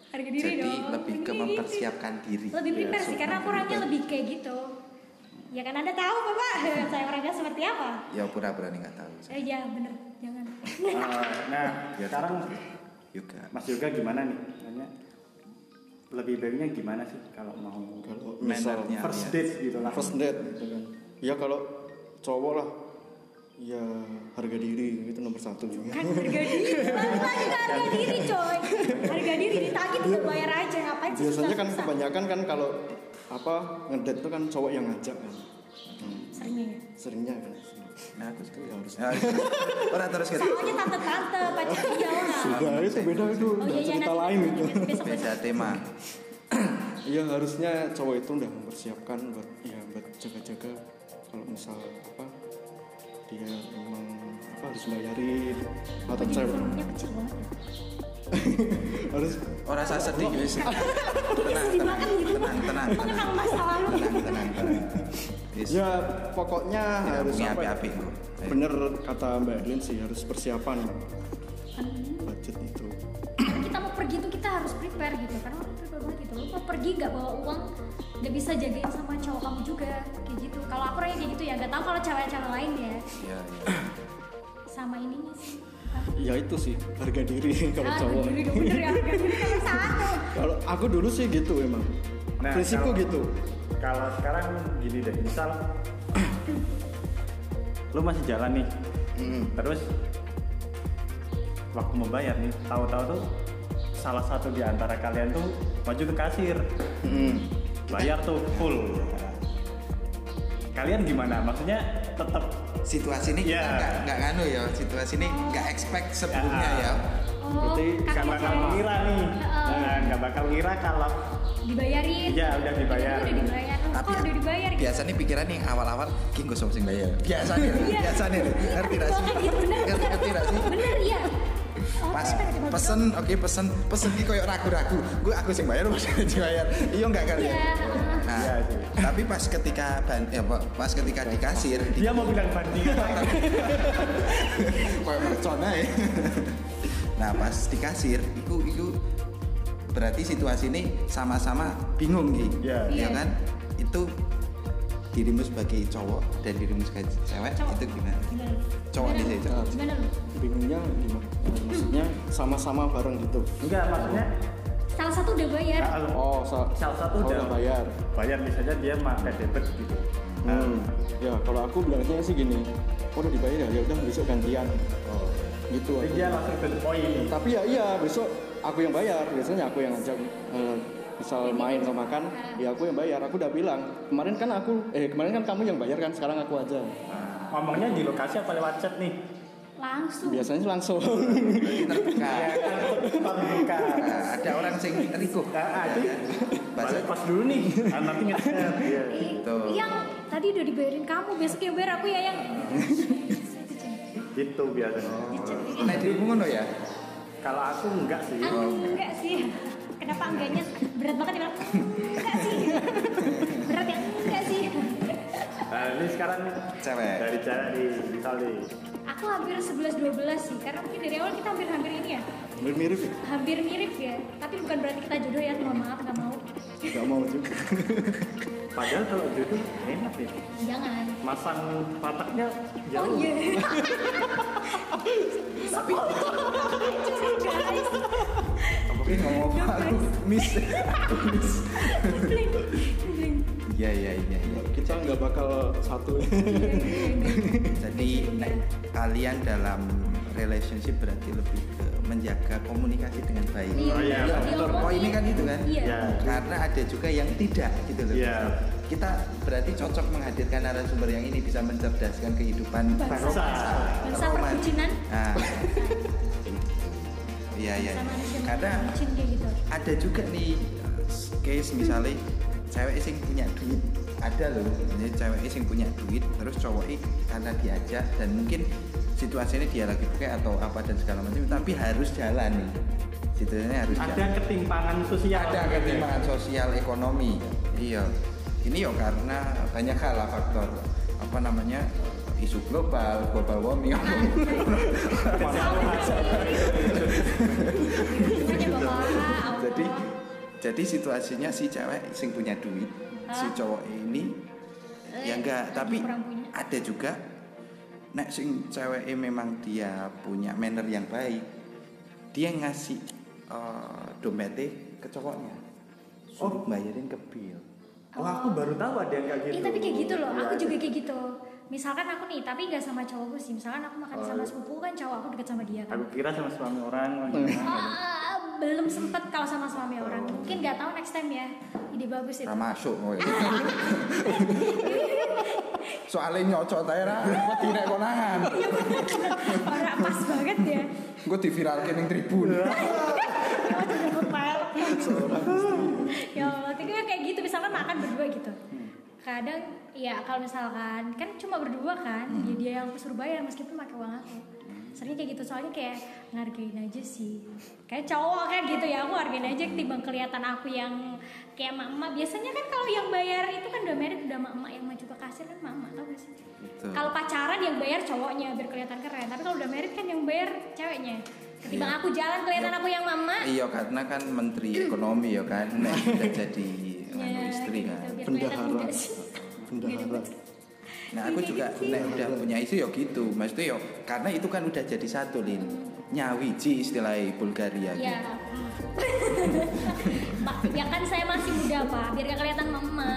D: harga diri
B: Jadi
D: dong
B: lebih ke
D: Gitu.
B: mempersiapkan diri.
D: lebih
C: Iya,
D: prepare sih karena aku orangnya lebih kayak gitu ya kan anda tahu bapak saya orangnya seperti apa
B: Ya pura-pura nih nggak tahu.
D: eh ya bener jangan
C: Eh, nah,
B: Biar
C: sekarang
B: Juga.
C: Mas Yoga gimana nih? Nanya, lebih baiknya gimana sih kalau mau
E: kalau
B: Mannernya.
C: first
B: ya.
C: date gitu lah?
E: first date gitu kan ya kalau cowok lah. Ya harga diri itu nomor satu juga.
D: Kan harga diri lagi ke harga diri coy? Harga diri ditagih tuh bayar aja ngapain sih
E: biasanya kan
D: susah-susah?
E: kebanyakan kan kalau apa ngedate tuh kan cowok yang ngajak kan. Hmm,
D: seringnya ya?
E: Seringnya kan.
B: Nah, aku
E: itu ya harus
B: Ya, Orang terus gitu.
D: soalnya tante-tante pacar dia orang
E: sudah itu beda itu.
D: Oh iya iya
E: cerita
D: nanti
E: lain itu.
B: Beda tema.
E: Iya harusnya cowok itu udah mempersiapkan buat ya buat jaga-jaga kalau misal apa dia memang apa harus bayarin atau
D: jadi
E: cewek
D: volumenya kecil banget ya.
E: harus
B: Orang saya sedih guys. Tenang, tenang,
D: gitu.
B: tenang, tenang, tenang,
D: mengenang masa lalu
B: tenang, tenang, tenang. Yes.
E: ya pokoknya
B: Ya,
E: harus apa ya?
B: api-api kok. Ayo.
E: bener kata Mbak Elin sih harus persiapan budget itu
D: kita mau pergi tuh kita harus prepare gitu karena lu mau pergi nggak bawa uang? Nggak bisa jagain sama cowok kamu juga kayak gitu. Kalau aku orangnya kayak gitu ya nggak tahu kalau cewek-cewek lain ya.
B: Ya, ya.
D: sama ininya sih.
E: Ya itu sih harga diri kalau
D: ah,
E: cowok.
D: diri dong bener ya harga diri nomor satu
E: kalau aku dulu sih gitu emang.
C: Nah,
E: prinsipku
C: kalau-
E: gitu.
C: Kalau sekarang gini deh, misal lu masih jalan nih,
E: Hmm.
C: terus waktu mau bayar nih, tahu-tahu tuh salah satu di antara kalian tuh maju ke kasir,
E: Hmm.
C: bayar tuh full. Kalian gimana? Maksudnya tetap
B: Situasi ini kita
C: Ya.
B: nggak nggak nganu ya. Situasi ini nggak expect sebelumnya
C: Ya.
B: ya.
D: oh
C: Berarti nggak bakal ngira nih. Nah, nggak bakal ngira kalau
D: dibayarin
C: Iya, udah dibayar.
D: udah dibayar oh,
B: Tapi
D: kok udah dibayar gitu
B: biasanya pikiran yang awal-awal ki gue sing bayar. Biasanya,
D: Iya.
B: biasanya ngerti gak sih?
D: Bener
B: Ngerti ngerti gak sih?
D: bener iya Oh,
B: Pas pesen, oke pesen, pesen ki koyo ragu-ragu. Gue aku sing bayar, mas sing bayar. Iya enggak kali ya?
D: Iya.
B: Nah,
C: Iya sih.
B: tapi pas ketika ban, ya, pas ketika di kasir, di
C: Dia mau bilang banding.
B: koyo mercon ae. Nah, pas di kasir, itu itu berarti situasi ini sama-sama bingung gitu.
C: Iya.
B: Ya
D: Iya.
B: kan? Itu dirimu sebagai cowok dan dirimu sebagai cewek
D: Cowok.
B: itu gimana?
D: gimana?
B: Cowok
D: Gimana
B: saya cowok.
D: gimana lu
E: bingungnya gimana maksudnya sama-sama bareng gitu
C: Enggak, maksudnya
D: salah satu udah bayar
E: oh sa-
C: salah satu
E: oh,
C: udah
E: udah bayar
C: bayar misalnya dia pakai debit gitu.
E: hmm. ya kalau aku bilangnya sih gini oh, udah dibayar ya ya udah besok gantian
C: Oh.
E: gitu
C: dia langsung ke the point.
E: tapi ya iya besok aku yang bayar biasanya aku yang ngajak eh, misal main atau makan ya aku yang bayar aku udah bilang kemarin kan aku eh kemarin kan kamu yang bayar kan sekarang aku aja
C: Nah, ngomongnya di lokasi apa lewat chat nih?
D: langsung
E: biasanya sih langsung
B: Terbuka.
C: Ya kan, terbuka.
B: Nah, ada orang sing.
C: Nah, itu
B: Bahasa
C: balik pas dulu nih. Ah, nanti ngechat. Iya.
D: Ih,
B: Tuh.
D: yang tadi udah dibayarin kamu besok yang bayar aku ya yang
C: Gitu biasanya.
B: Nah, dirimu ngono ya?
C: Kalau aku enggak sih.
D: Ah, enggak sih kenapa enggaknya? Berat banget ya Bang? enggak sih. Berat yang enggak sih.
C: Nah, ini sekarang
B: Cewek.
C: dari cewek di Itali.
D: aku hampir 11-12 sih karena mungkin dari awal kita hampir-hampir ini ya.
E: Mirip-mirip. Ya
D: hampir mirip ya tapi bukan berarti kita jodoh ya mohon maaf nggak mau.
E: Nggak mau juga
C: Padahal kalau jodoh enak ya.
D: jangan
C: Masang pataknya
D: oh
C: jauh.
D: iya tapi guys
B: Tapi ngomong apa aku miss. Miss. Iya, iya, iya, iya.
E: kita nggak bakal satu
B: Jadi kalian dalam relationship berarti lebih menjaga komunikasi dengan baik.
D: Iya,
C: Oh, iya,
D: iya,
B: betul.
D: diomongin.
B: Poinnya kan itu kan?
D: Iya.
C: Ya.
B: Karena ada juga yang tidak gitu loh.
C: Iya.
B: Kita berarti cocok menghadirkan narasumber yang ini bisa mencerdaskan kehidupan
D: Bangsa.
C: Bangsa.
D: Perbucinan
B: Nah. Iya, iya. Karena
D: gitu
B: ada juga nih uh, case misalnya cewek sing punya duit ada loh ini cewek sing punya duit terus cowok karena diajak dan mungkin situasinya dia lagi pakai atau apa dan segala macam tapi harus jalan nih. Situasinya harus
C: Ada
B: jalan.
C: ketimpangan sosial.
B: ada ketimpangan sosial ekonomi. Iya. Ini ya karena banyak hal lah faktor apa namanya isu global global warming. Jadi jadi situasinya si cewek sing punya duit si cowok ini ya
D: Eh,
B: enggak tapi ada juga nek sing cewek memang dia punya manner yang baik dia ngasih eh, dompetnya ke cowoknya suruh bayarin ke bill
C: Oh, aku baru tahu ada yang kayak gitu.
D: Iya tapi kayak gitu loh,
C: Iya,
D: aku
C: ada.
D: juga kayak gitu Misalkan aku nih, tapi gak sama cowokku sih Misalkan aku makan
C: Oh,
D: sama
C: iya.
D: sepupu kan cowok aku deket sama dia kan
C: Aku kira sama suami orang. gimana.
D: Ah, belum sempet kalau sama suami orang Mungkin gak tahu next time ya Ide bagus itu
B: masuk kowe. Soalnya nyocot ae ra, wedi nek konangan.
D: Orang pas banget ya
B: Gue diviralke ning tribun.
D: Ya Allah, tapi kayak gitu Misalkan makan berdua gitu Kadang ya kalau misalkan Kan cuma berdua kan Ya dia yang suruh bayar meskipun pakai uang aku Seringnya kayak gitu soalnya kayak ngargain aja sih Kayak cowok kan gitu ya Aku hargain aja ketimbang kelihatan aku yang Kayak emak-emak Biasanya kan kalau yang bayar itu kan udah merit Udah emak-emak yang maju ke kasir kan emak-emak tau gak sih
B: Betul.
D: Kalau pacaran yang bayar cowoknya biar kelihatan keren Tapi kalau udah merit kan yang bayar ceweknya Ketimbang aku jalan kelihatan aku yang mama
B: Iya karena kan menteri ekonomi ya kan nek udah jadi anu
D: Ya,
B: istri
D: gitu,
B: kan.
E: Bendahara.
D: muda sih.
E: bendahara
B: Nah aku juga nek udah punya istri ya gitu. Maksudnya ya karena itu kan udah jadi satu lin. Nyawiji istilahnya Bulgaria
D: Ya.
B: gitu.
D: Pak, ya kan saya masih muda pak, biar gak kelihatan mama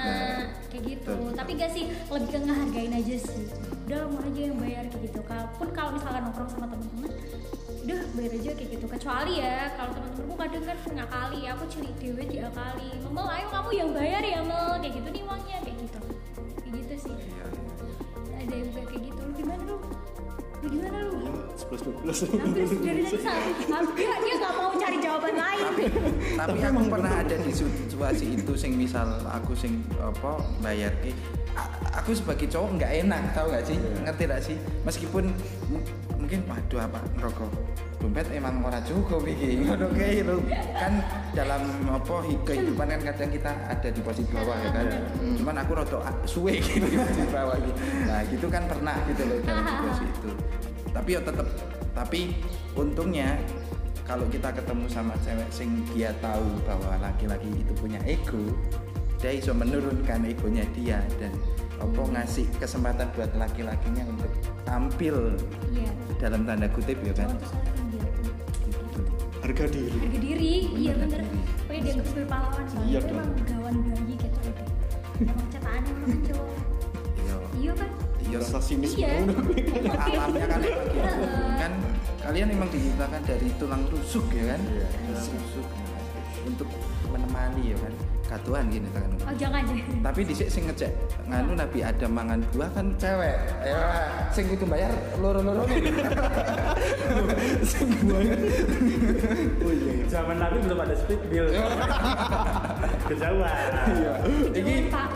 D: kayak gitu.
B: Betul.
D: Tapi gak sih lebih ke ngehargain aja sih. Udah mau aja yang bayar kayak gitu. Kalaupun kalau misalkan nongkrong sama temen-temen, udah bayar aja kayak gitu. Kecuali ya kalau temen-temenku kadang kan ngakali, aku cilik dewe diakali. Memel ayo kamu yang bayar ya Mel, kayak gitu nih gimana lu? Lu?
E: plus plus
D: hampir dari tadi dia dia nggak mau cari jawaban lain
B: tapi aku pernah ada di situasi itu sing misal aku sing apa bayar ki aku sebagai cowok nggak enak tahu nggak sih? Ngerti nggak sih? Meskipun mu- mungkin waduh apa ngerokok dompet emang ora cukup iki. Ngono kae lho. Kan dalam apa hi- kehidupan kan kadang kita ada di posisi bawah ya kan? Cuman aku rada suwe gitu di bawah gitu. Nah gitu kan pernah gitu loh dalam situasi itu tapi ya tetap tapi untungnya kalau kita ketemu sama cewek sing dia tahu bahwa laki-laki itu punya ego dia bisa menurunkan egonya dia dan apa ngasih kesempatan buat laki-lakinya untuk tampil
D: iya.
B: dalam tanda kutip ya kan? Gitu.
E: harga diri.
D: Harga diri. Iya
B: Bener,
D: pokoknya dia sebagai pahlawan soalnya
E: Iya
D: itu
E: dong.
D: emang gawan bayi gitu emang cetakannya emang cowok
B: iya.
D: Iya kan
B: iya
E: rasa sinis
D: iya.
B: alamnya kan kan kalian memang diciptakan dari tulang rusuk ya kan?
E: Iya.
B: rusuk. Untuk menemani ya kan katuan gini kan
D: oh jangan. Jangan
B: tapi dhisik sing ngecek nganu Nabi Adam mangan buah kan cewek. Ya sing kudu bayar loro-loro. Sing buah.
E: Oh iya iya.
C: Zaman Nabi belum ada speed bill. Kejauhan.
B: iya. Ini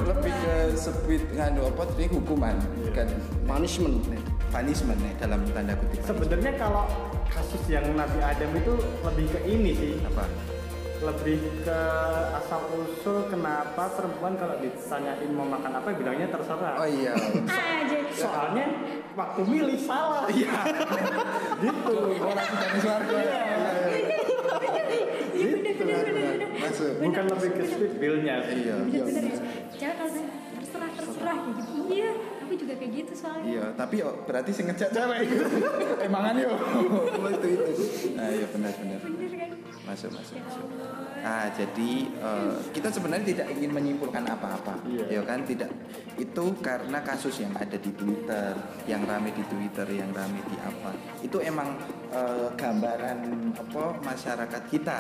B: lebih ke speed nganu apa ini hukuman. Kan
E: punishment.
B: Punishment nih dalam tanda kutip.
C: Sebenarnya kalau kasus yang Nabi Adam itu lebih ke ini sih,
B: apa
C: lebih ke asal usul kenapa perempuan kalau ditanyain mau makan apa bilangnya terserah.
B: oh iya
D: aja
C: Soalnya waktu milih salah.
B: iya gitu orang dari suarga
D: iya bener bener bener bener
B: masuk
C: Bukan lebih ke speed bill-nya sih.
B: iya
D: bener bener cewek kalau terserah terserah kayak gitu iya aku juga kayak gitu soalnya
B: Iya, tapi yo berarti sing ngecek cewek itu. Emangan yo. itu itu. Nah, iya benar benar.
D: bener kan
B: Masuk masuk. masuk.
D: Allah
B: Ah, jadi eh, kita sebenarnya tidak ingin menyimpulkan apa-apa,
C: Iya.
B: ya kan? Tidak. Itu karena kasus yang ada di Twitter, yang rame di Twitter, yang rame di apa. Itu emang eh, gambaran apa masyarakat kita.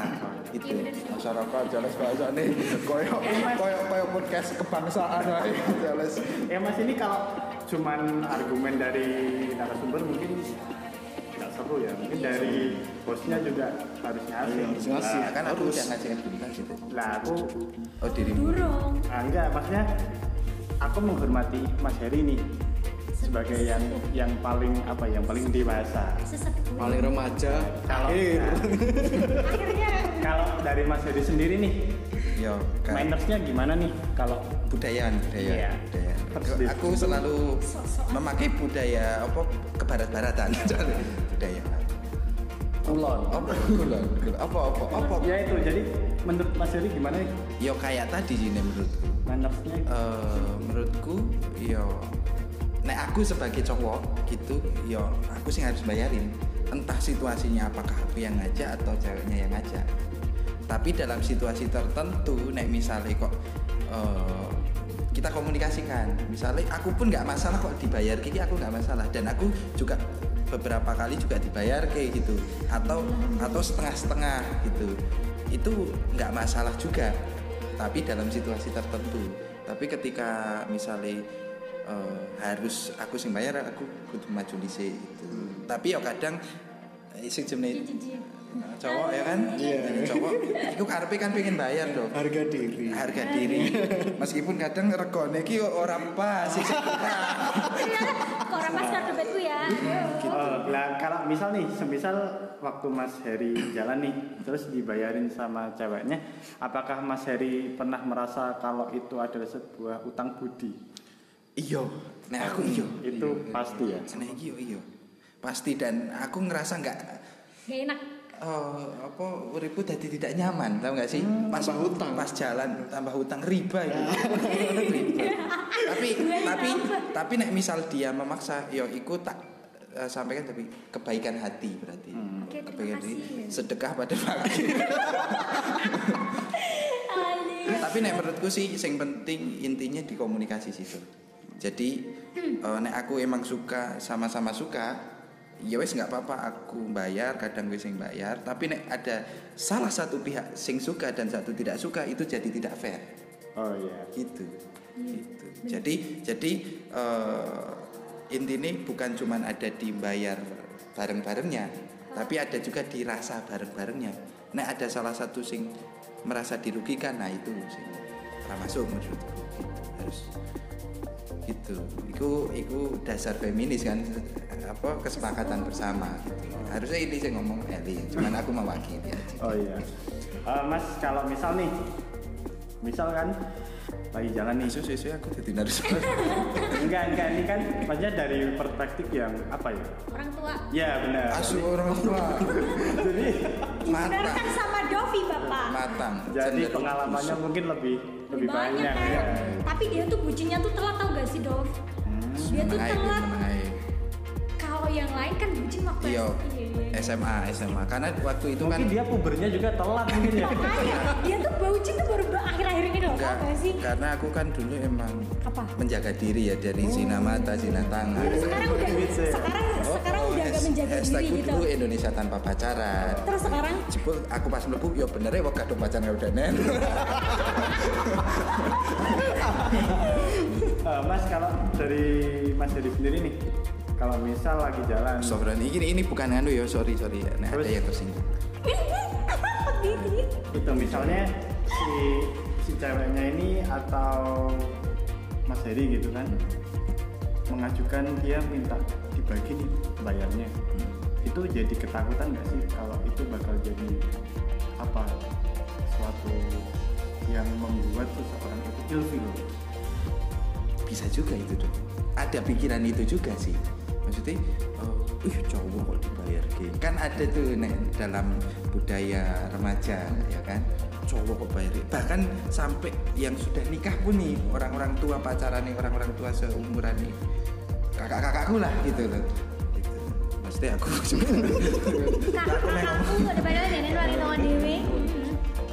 B: Itu
D: Iya,
B: masyarakat jelas bahasa nih, koyo koyo koyo podcast kebangsaan wae jelas.
C: Ya mas ini kalau cuman argumen dari narasumber mungkin seru ya. Mungkin dari bosnya juga harusnya asing.
E: Iya, harus ngasih.
B: Nah, kan aku
E: Harus.
B: udah ngasih berita gitu.
C: Lah aku
B: Oh dirimu.
D: durung
C: ah, enggak maksudnya aku menghormati Mas Heri nih sebagai yang yang paling apa yang paling dewasa.
E: paling remaja
C: Kalau
E: akhir
C: nah,
D: akhirnya
C: kalau dari Mas Heri sendiri nih
B: Yo, kan
C: mannersnya gimana nih kalau
B: budayaan,
C: Iya.
B: budayaan.
C: Persis.
B: Aku selalu memakai budaya apa kebarat-baratan, budaya.
C: kulon?
B: Apa kulon? Apa apa apa?
C: Ya itu jadi menurut Mas Heri gimana nih
B: Yo kayak tadi sih menurutku.
C: mannersnya?
B: Eh, menurutku yo nek aku sebagai cowok gitu yo aku sih harus bayarin entah situasinya apakah aku yang ngajak atau ceweknya yang ngajak tapi dalam situasi tertentu nek misalnya kok eh, kita komunikasikan. Misalnya aku pun nggak masalah kok dibayar kiki aku nggak masalah. Dan aku juga beberapa kali juga dibayar kayak gitu. Atau atau setengah-setengah gitu. Itu nggak masalah juga. Tapi dalam situasi tertentu. Tapi ketika misalnya eh, harus aku sing bayar aku kudu maju dhisik gitu. Tapi ya kadang eh, sing jenenge
D: jijik
B: cowok ya kan?
E: Iya.
B: cowok. Iku karepe kan pengen bayar dong
E: harga diri.
B: Harga diri. Meskipun kadang regone iki orang pas sih
D: kok orang kartu bedku ya?
C: Oh, lah kalau misal nih, semisal waktu Mas Heri jalan nih, terus dibayarin sama ceweknya, apakah Mas Heri pernah merasa kalau itu adalah sebuah utang budi?
B: iya. Nah aku iya.
C: Itu
B: Iya.
C: pasti ya.
B: nah iki yo iya. Pasti dan aku ngerasa nggak
D: gak enak
B: eh, apa uripku jadi tidak nyaman tahu nggak sih? Pas
E: tambah hutang.
B: pas jalan tambah hutang riba itu. Riba. tapi tapi tapi nek misal dia memaksa yo iku tak eh, sampaikan tapi kebaikan hati berarti.
D: Oke, terima
B: kebaikan hati. sedekah pada fakir tapi nek menurutku sih yang penting intinya di komunikasi situ. Jadi eh, nek aku emang suka sama-sama suka ya wes nggak apa-apa aku bayar kadang wes yang bayar. Tapi nek ada salah satu pihak sing suka dan satu tidak suka itu jadi tidak fair.
C: Oh iya.
B: gitu. Gitu. jadi jadi eh, intinya bukan cuman ada di bayar bareng-barengnya tapi ada juga dirasa bareng-barengnya. Nah ada salah satu sing merasa dirugikan nah itu sing masuk menurutku. Harus itu itu itu dasar feminis kan apa kesepakatan bersama gitu. harusnya ini saya ngomong Eli cuman aku mewakili aja
C: Oh iya. Eh, mas kalau misal nih, misal kan lagi jalan nih.
B: isu isu aku jadi narasumber
C: Enggak, enggak ini kan maksudnya dari perspektif yang apa ya?
D: orang tua
C: Ya benar.
B: asu orang tua
C: Jadi
B: matang
D: kan sama Dovi bapak
B: matang
C: jadi
B: cenderung
C: pengalamannya
B: busuk.
C: mungkin lebih lebih
D: banyak,
C: banyak,
D: kan
C: ya.
D: tapi dia tuh bucinnya tuh telat tau gak sih Dov dia tuh telat kalau yang lain kan bucin waktu
B: Iya. SMA, SMA. Karena waktu itu kan
C: Mungkin dia pubernya juga telat mungkin ya.
D: makanya dia tuh bucin tuh baru akhir-akhir ini loh
B: enggak,
D: sih
B: karena aku kan dulu emang
D: apa
B: menjaga diri ya dari zina mata, zina tangan.
D: sekarang udah
C: Gitu ya.
D: sekarang sekarang udah gak
B: has-
D: menjaga diri gitu
B: dulu Indonesia tanpa pacaran.
D: terus sekarang
B: Jebul aku pas mlebu ya bener ya wong kadung pacaran udah nen.
C: Eh, mas kalau dari Mas Dedi sendiri nih, kalau misal lagi jalan,
B: Sobran ini ini bukan anu ya, sorry sorry. Nah, ada
C: Terus?
B: yang tersinggung.
C: itu misalnya si si ceweknya ini atau Mas Heri gitu kan mengajukan dia minta dibagi nih bayarnya itu jadi ketakutan nggak sih kalau itu bakal jadi apa suatu yang membuat seseorang itu ilfil
B: Bisa juga itu dong. Ada pikiran itu juga sih. Maksudnya, oh, ih cowok kok dibayar gini. Kan ada tuh nek dalam budaya remaja ya kan. Cowok kok bayar. Bahkan sampai yang sudah nikah pun nih orang-orang tua pacaran nih orang-orang tua seumuran nih kakak-kakakku lah gitu loh. Gitu. Maksudnya aku juga.
D: kakak kakakku ada padahal nenek lari lawan dewe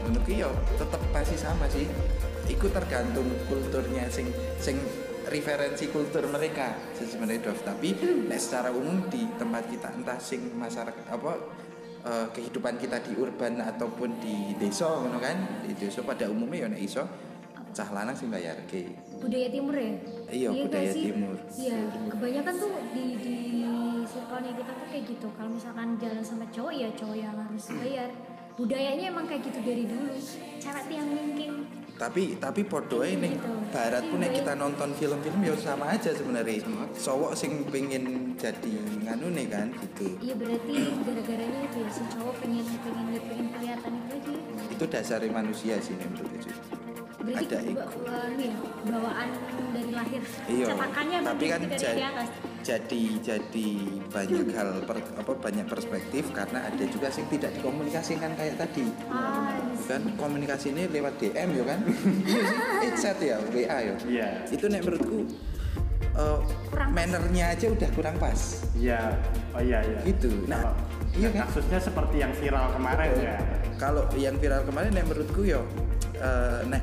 B: Menurut yo tetap pasti sama sih. Ikut tergantung kulturnya sing sing referensi kultur mereka sebenarnya Dov. Tapi nek secara umum di tempat kita entah sing masyarakat apa eh, kehidupan kita di urban ataupun di desa ngono kan. Di desa pada umumnya ya nek iso cah lanang sing bayar ke.
D: budaya timur ya
B: Iya,
D: nggak
B: budaya
D: sih?
B: timur.
D: iya kebanyakan tuh di di circle-nya kita tuh kayak gitu kalau misalkan jalan sama cowok ya cowok yang harus bayar budayanya emang kayak gitu dari dulu cewek yang mungkin
B: Tapi tapi podo
D: Gitu.
B: barat pun nek kita nonton film-film ya sama aja sebenarnya. Cowok sing pengen jadi nganu nih kan gitu.
D: iya berarti gara-garanya itu ya si cowok pengen pengen pengen kelihatan itu aja
B: itu dasar manusia sih menurut itu
D: berarti
B: Ada
D: ba- ini ya, bawaan dari lahir.
B: Iya
D: cetakannya
B: tapi kan
D: dari
B: ja-
D: di atas.
B: jadi jadi banyak hal per- apa banyak perspektif karena ada juga sih tidak dikomunikasikan kayak tadi.
D: Ah.
B: Kan komunikasi ini lewat DM ya kan? Eh chat ya WA ya?
C: Iya.
B: Itu nek menurutku eh,
D: pas.
B: mannernya aja udah kurang pas.
C: Iya. Oh iya iya.
B: Gitu. Nah,
C: Kalau-
B: iya
C: nah,
B: kan?
C: kasusnya seperti yang viral kemarin
B: Betul.
C: ya.
B: Kalau yang viral kemarin nek menurutku yo eh, nek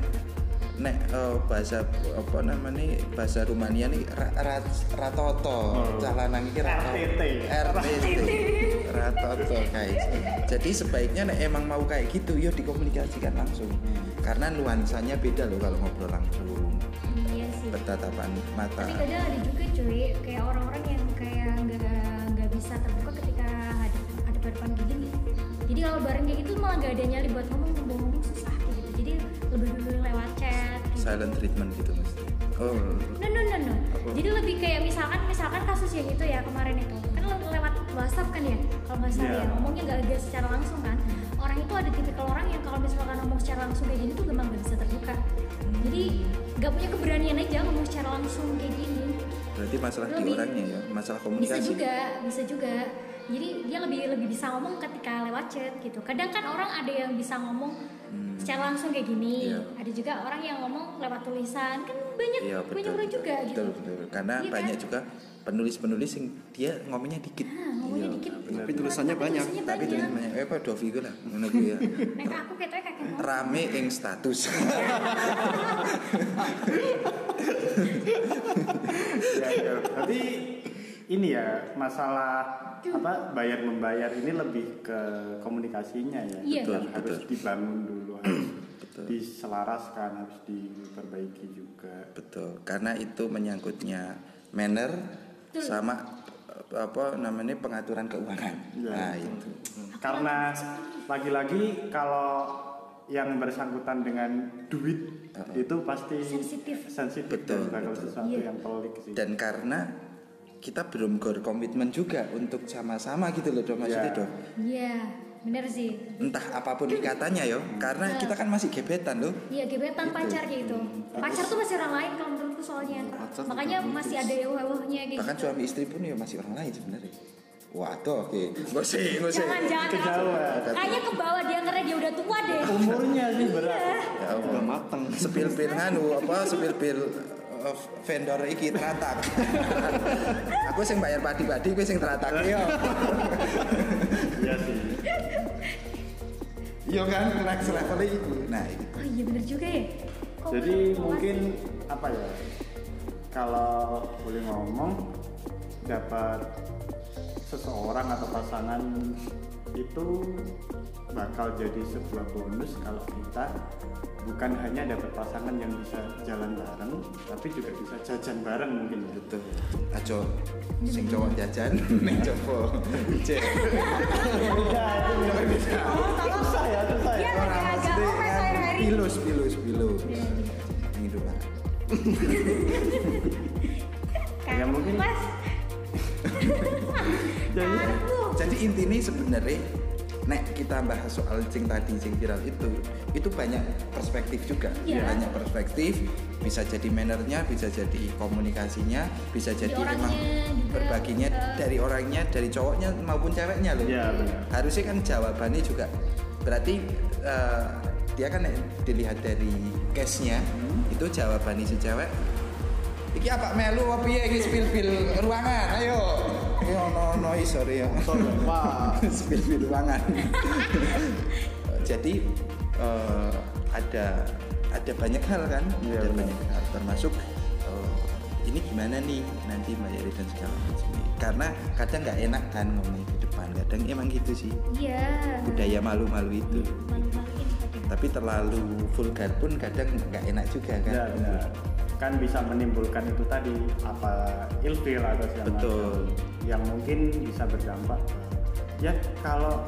B: nek eh, bahasa apa namanya bahasa Rumania nih ra, ra, ratoto.
C: Oh.
B: cah lanang iki ratoto
C: RTT.
B: RTT ratoto guys jadi sebaiknya nek emang mau kayak gitu yo dikomunikasikan langsung. Karena nuansanya beda loh kalau ngobrol langsung.
D: Iya sih.
B: Bertatapan mata.
D: Tapi kadang ada juga cuy kayak orang-orang yang kayak nggak nggak bisa terbuka ketika hadap hadap hadapan gini. Jadi kalau bareng kayak gitu malah nggak ada nyali buat ngomong ngomong susah lebih dulu lewat chat gitu.
B: silent treatment gitu mas. Oh.
D: No no no no. Jadi lebih kayak misalkan misalkan kasus yang itu ya kemarin itu. Kan le- lewat WhatsApp kan ya kalau nggak salah
C: Iya.
D: ya ngomongnya nggak nggak secara langsung kan. Orang itu ada tipikal orang yang kalau misalkan ngomong secara langsung kayak gini tuh memang nggak bisa terbuka. Jadi nggak punya keberanian aja ngomong secara langsung kayak gini.
B: Berarti masalah di
D: Lebih.
B: orangnya ya masalah
D: bisa
B: komunikasi.
D: juga bisa juga. Jadi dia lebih lebih bisa ngomong ketika lewat chat gitu. Kadang kan orang ada yang bisa ngomong secara langsung kayak gini
B: Iya.
D: ada juga orang yang ngomong lewat tulisan kan banyak
B: Iya
D: banyak
B: betul,
D: orang
B: betul,
D: juga
B: betul,
D: gitu
B: betul. Karena
D: Iya kan?
B: banyak juga penulis-penulis yang dia ngomongnya dikit.
D: Nah, ngomongnya
B: Iya,
D: dikit
E: Tapi tulisannya banyak.
D: tulisannya
B: Tapi tulisannya banyak. Eh, apa Dovi gue lah, ngono kuwi ya.
D: Nek aku ketoknya kakek ngomong.
B: Rame ing status.
C: ya, ya. Tapi ini ya masalah apa bayar membayar ini lebih ke komunikasinya ya.
D: Iya.
B: Betul,
C: harus
B: betul.
C: dibangun dulu, harus
B: Betul.
C: diselaraskan, harus diperbaiki juga.
B: Betul, karena itu menyangkutnya manner sama apa namanya pengaturan keuangan.
C: Iya,
B: Nah,
C: betul.
B: itu.
C: karena lagi-lagi kalau yang bersangkutan dengan duit itu pasti
D: Sensitif.
C: sensitif
B: Betul,
C: bakal
B: betul.
C: sesuatu
D: Iya.
C: yang pelik sih
B: Dan karena kita belum berkomitmen juga untuk sama-sama gitu loh, Dok. Maksudnya,
C: Iya.
B: Dok.
D: Iya, bener sih.
B: Entah apa pun ikatannya yo, karena kita kan masih gebetan loh.
D: Iya gebetan pacar kayak gitu. Pacar tuh masih orang lain kalau menurutku soalnya.
E: Pacar
D: Makanya masih ada eweh-ewehnya kayak
B: Bahkan
D: gitu.
B: suami istri pun ya masih orang lain sebenarnya. Waduh, oke. Gak sih, gak sih.
D: Jangan jangan
C: Kejauhan.
D: Kayaknya ke bawah dia karena dia udah tua deh.
C: umurnya sih berat
B: Ya
E: udah mateng
B: Sepil pil nganu apa sepil pil uh, vendor iki teratak. Aku sing bayar padi-padi, kowe sing teratak yo.
C: iya sih
B: Iya kan, next level itu. Nah, itu.
D: Oh iya bener juga ya. Kok
C: jadi mungkin apa ya kalau boleh ngomong dapat seseorang atau pasangan itu bakal jadi sebuah bonus kalau kita bukan hanya dapat pasangan yang bisa jalan bareng tapi juga bisa jajan bareng mungkin ya
B: Betul. Ajo sing cowok jajan ning jopo. Cek.
C: beda itu beda susah ya susah ya
D: Iya,
B: maksudnya kan
D: sehari-hari.
B: pilus pilus pilus.
D: Iya,
B: Yang itu Pak.
C: Ya, mungkin-
D: Mas,
C: jadi
D: aku.
B: Jadi intinya sebenarnya nek kita bahas soal cing tadi cing viral itu itu banyak perspektif juga
D: Iya.
B: banyak perspektif bisa jadi mannernya bisa jadi komunikasinya bisa jadi
D: orangnya
B: emang
D: juga,
B: berbaginya
D: eh.
B: dari orangnya dari cowoknya maupun ceweknya loh
C: Iya, benar.
B: harusnya kan jawabannya juga berarti eh, dia kan dilihat dari case-nya
C: Hmm.
B: itu jawabannya si cewek iki apa melu apa piye iki spill-spill ruangan ayo ayo no no sorry ya.
E: Wah.
B: spill-spill ruangan jadi eh, ada ada banyak hal kan?
C: Iya,
B: ada
C: benar.
B: banyak hal. Termasuk eh, ini gimana nih nanti bayari dan segala macam karena kadang nggak enak kan ngomong di depan. Kadang emang gitu sih.
D: Iya.
B: budaya malu-malu itu.
D: Malu-maluin
B: tapi terlalu vulgar pun kadang nggak enak juga kan?
C: Ya benar kan bisa menimbulkan itu tadi apa ilfil atau segala
B: Betul.
C: macam yang mungkin bisa berdampak ya kalau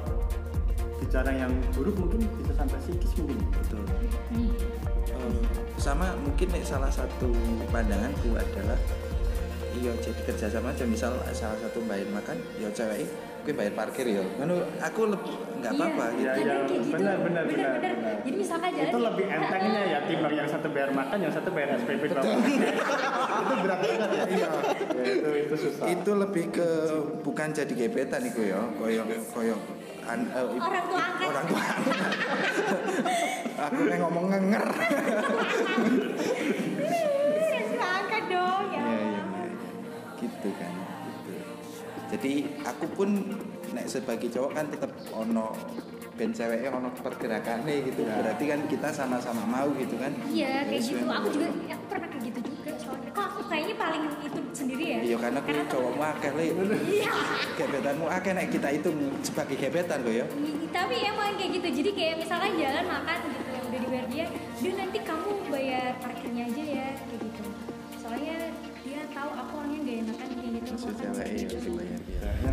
C: bicara yang buruk mungkin bisa sampai psikis mungkin
B: betul
D: Hmm.
B: Eh, sama mungkin nek salah satu pandanganku adalah iya jadi kerjasama aja misal salah satu bayar makan ya cewek gue bayar parkir ya Ngono, aku lebih nggak apa-apa
D: Iya,
B: gitu
C: Iya, iya,
D: gitu.
C: benar, benar, benar,
D: benar.
C: benar.
D: Jadi misalkan jalan
C: itu lebih entengnya ya timbang yang satu bayar makan yang satu bayar SPP itu berat banget ya iya Ya, itu itu susah
B: itu lebih ke bukan jadi gebetan iku ya koyo koyo an, eh,
D: Orang tua angkat.
B: orang tua angkat. aku nih ngomong ngenger
D: Iya, silakan dong ya.
B: Iya, iya, iya. gitu kan. Jadi aku pun nek sebagai cowok kan tetap ono ben ceweknya ono pergerakannya gitu
C: Ya.
B: berarti kan kita sama-sama mau gitu kan
D: Iya kayak gitu. Aku juga aku pernah kayak gitu juga soalnya. Kok aku kayaknya paling itu sendiri ya?
B: iya karena aku cowokmu akeh le
D: Iya.
B: gebetanmu akeh nek kita itu sebagai gebetan kok ya
D: Ih, Tapi emang kayak gitu. Jadi kayak misalkan jalan makan gitu yang udah dibayar dia, dia nanti kamu bayar parkirnya aja ya kayak gitu. Soalnya dia tahu aku orangnya gak enakan kayak
B: maksud
D: makan
B: cewek
D: kayak
B: iya. Dibayar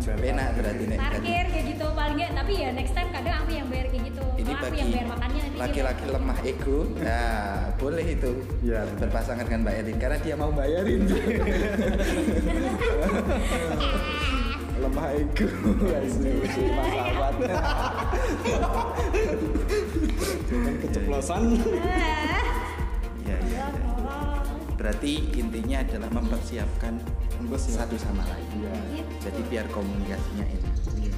C: bayar
B: enak berarti nek
D: Parkir kayak gitu paling nggak. Tapi ya next time kadang aku yang bayar kayak gitu.
B: ini
D: Oh, aku
B: bagi
D: yang bayar makannya
B: laki-laki lemah ego nah boleh itu
C: benar.
B: berpasangan dengan Mbak Elin karena dia mau bayarin. Lemah ego masalah.
E: Jangan keceplosan
B: berarti intinya adalah mempersiapkan satu sama lain.
C: Iya.
B: jadi biar komunikasinya enak.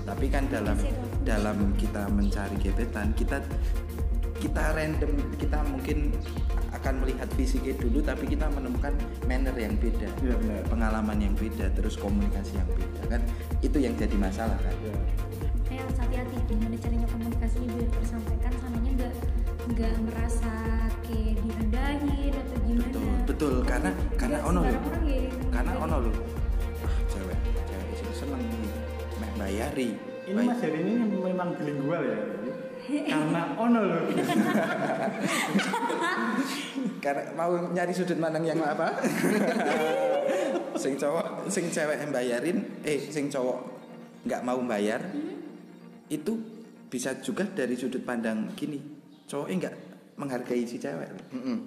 B: Tapi kan dalam dalam kita mencari gebetan kita kita random kita mungkin akan melihat fisiknya dulu tapi kita menemukan manner yang beda
C: Iya, benar.
B: pengalaman yang beda terus komunikasi yang beda kan? Itu yang jadi masalah kan?
C: Iya.
D: Kayak harus hati-hati. Gimana caranya komunikasinya biar tersampaikan? Sananya nggak nggak merasa kayak direndahin atau gimana?
B: Betul betul. Karena karena ono loh
D: orang kayak
B: karena ono loh ah cewek. Cewek sih seneng meh bayari
C: ini
B: Bay-
C: Mas ini memang bilingual ya karena ono loh
B: karena mau nyari sudut pandang yang apa? Sing cowok sing cewek yang bayarin eh sing cowok nggak mau bayar itu bisa juga dari sudut pandang gini. Cowoknya nggak menghargai si cewek.
E: Mm-mm.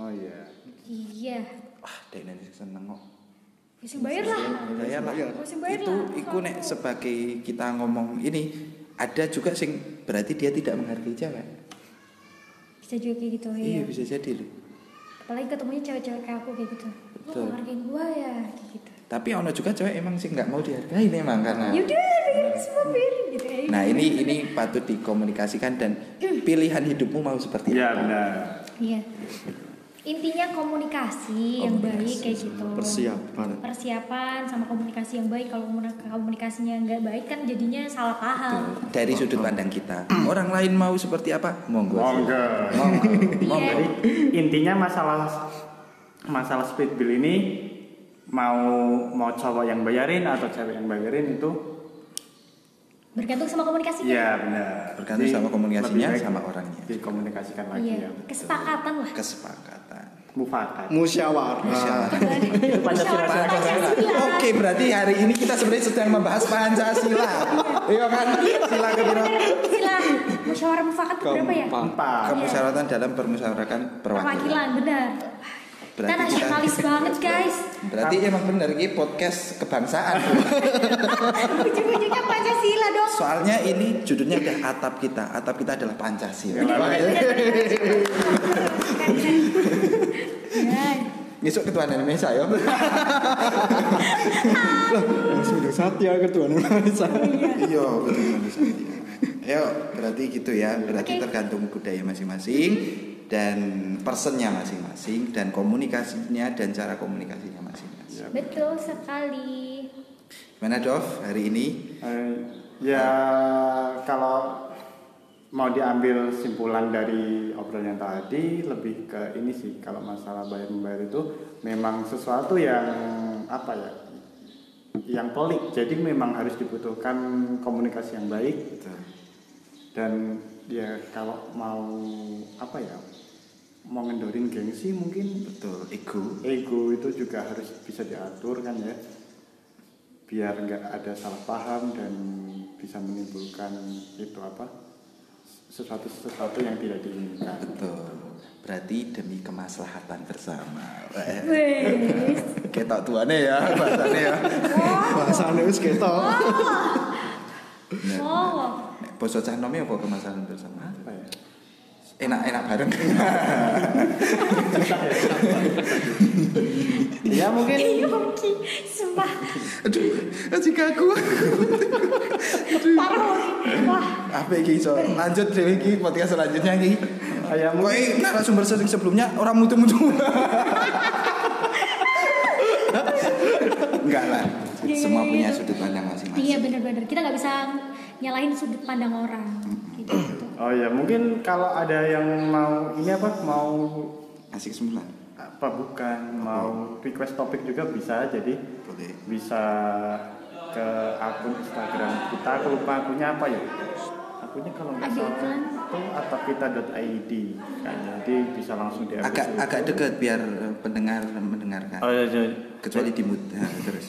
C: oh iya.
D: Iya.
B: Wah dek nanti seneng kok.
D: Bisa bayar lah.
B: Bayar lah. Itu iku nek sebagai kita ngomong ini ada juga sing berarti dia tidak menghargai cewek.
D: Bisa juga kayak gitu
B: iya
D: ya
B: bisa jadi loh
D: apalagi ketemunya cewek-cewek kayak aku kayak gitu.
B: Betul.
D: gak hargain gua ya kayak gitu
B: tapi ono juga cewek emang sih nggak mau dihargai memang karena
D: yaudah bayarin semua bayarin gitu ya
B: nah ini ini patut dikomunikasikan dan pilihan hidupmu mau seperti
C: iya
B: apa.
C: benar.
D: Iya. Intinya komunikasi, yang baik kayak gitu.
E: Persiapan.
D: persiapan sama komunikasi yang baik. Kalau komunik- komunikasinya nggak baik kan jadinya salah paham.
B: Dari sudut pandang kita. Orang lain mau seperti apa? Monggo.
C: Monggo.
D: Iya.
C: Jadi intinya masalah masalah speed bill ini mau mau cowok yang bayarin atau cewek yang bayarin itu
D: bergantung sama komunikasinya
C: ya benar.
B: Bergantung sama komunikasinya,
C: lebih baik
B: sama orangnya.
C: Dikomunikasikan lagi
D: iya
C: ya.
D: kesepakatan lah
B: kesepakatan
C: Mufakat.
E: Musyawarah.
C: Pancasila.
B: Pancasila. Oke, berarti hari ini kita sebenarnya sedang membahas Pancasila. Iya kan? Sila kepiro?
D: sila musyawarah mufakat berapa ya.
C: Empat.
B: Kemusyawaratan dalam permusyawaratan perwakilan.
D: perwakilan benar
B: Berarti kita-
D: nasionalis banget guys
B: Berarti emang bener ini podcast kebangsaan.
D: ujung-ujungnya pancasila dong
B: Soalnya ini judulnya udah atap kita. Atap kita adalah Pancasila. Besok ketua Indonesia ya.
E: Sudah Satya ketua Indonesia.
B: Iya, betul Indonesia. Ayo, berarti gitu ya. Berarti
D: Oke.
B: tergantung budaya masing-masing dan personnya masing-masing dan komunikasinya dan cara komunikasinya masing-masing.
D: betul sekali.
B: Gimana Dov hari ini?
C: Eh, ya kalau mau diambil simpulan dari obrolan tadi lebih ke ini sih kalau masalah bayar membayar itu memang sesuatu yang apa ya yang pelik. Jadi memang harus dibutuhkan komunikasi yang baik. Dan ya kalau mau apa ya mau ngendorin gengsi mungkin
B: Betul, ego.
C: ego itu juga harus bisa diatur kan ya biar nggak ada salah paham dan bisa menimbulkan itu apa sesuatu sesuatu yang tidak diinginkan
B: Betul. Berarti demi kemaslahatan bersama.
D: Wes.
B: Ketok tuane ya bahasane ya.
E: Bahasane wis ketok.
B: Bener,
D: Oh.
B: Nek Basa cah nome apa kemaslahatan bersama?
C: Ya
B: Enak-enak bareng.
C: ya mungkin
D: Iya Bongki, sumpah
B: Aduh, jika aku
D: parah. Wah,
B: apa iki iso lanjut dhewe iki podcast selanjutnya iki.
C: ya
B: Kok
C: mungkin
B: ini narasumber sering sebelumnya orang mutu-mutu. Enggak lah.
D: Iya,
B: Semua
D: iya,
B: punya
D: iya.
B: sudut pandang masing-masing.
D: iya benar-benar. Kita nggak bisa nyalahin sudut pandang orang. Gitu.
C: Oh ya mungkin kalau ada yang mau ini apa mau
B: Asik semula.
C: apa bukan mau request topik juga bisa jadi
B: Boleh.
C: bisa ke akun Instagram kita aku lupa akunnya apa ya akunnya kalau nggak salah itu atapkita.id kan jadi bisa langsung di
B: Agak agak dekat biar eh, pendengar mendengarkan.
C: oh ya, ya.
B: Kecuali di. Nah, terus.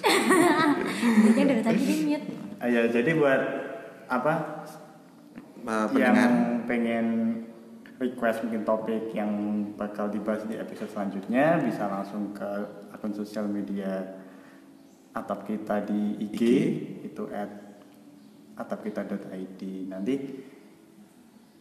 D: Dia dari tadi dia mute.
C: Ya jadi buat apa
B: Eh, pendengar
C: yang pengen request mungkin topik yang bakal dibahas di episode selanjutnya bisa langsung ke akun sosial media atap kita di IG,
B: IG.
C: itu at atapkita.id nanti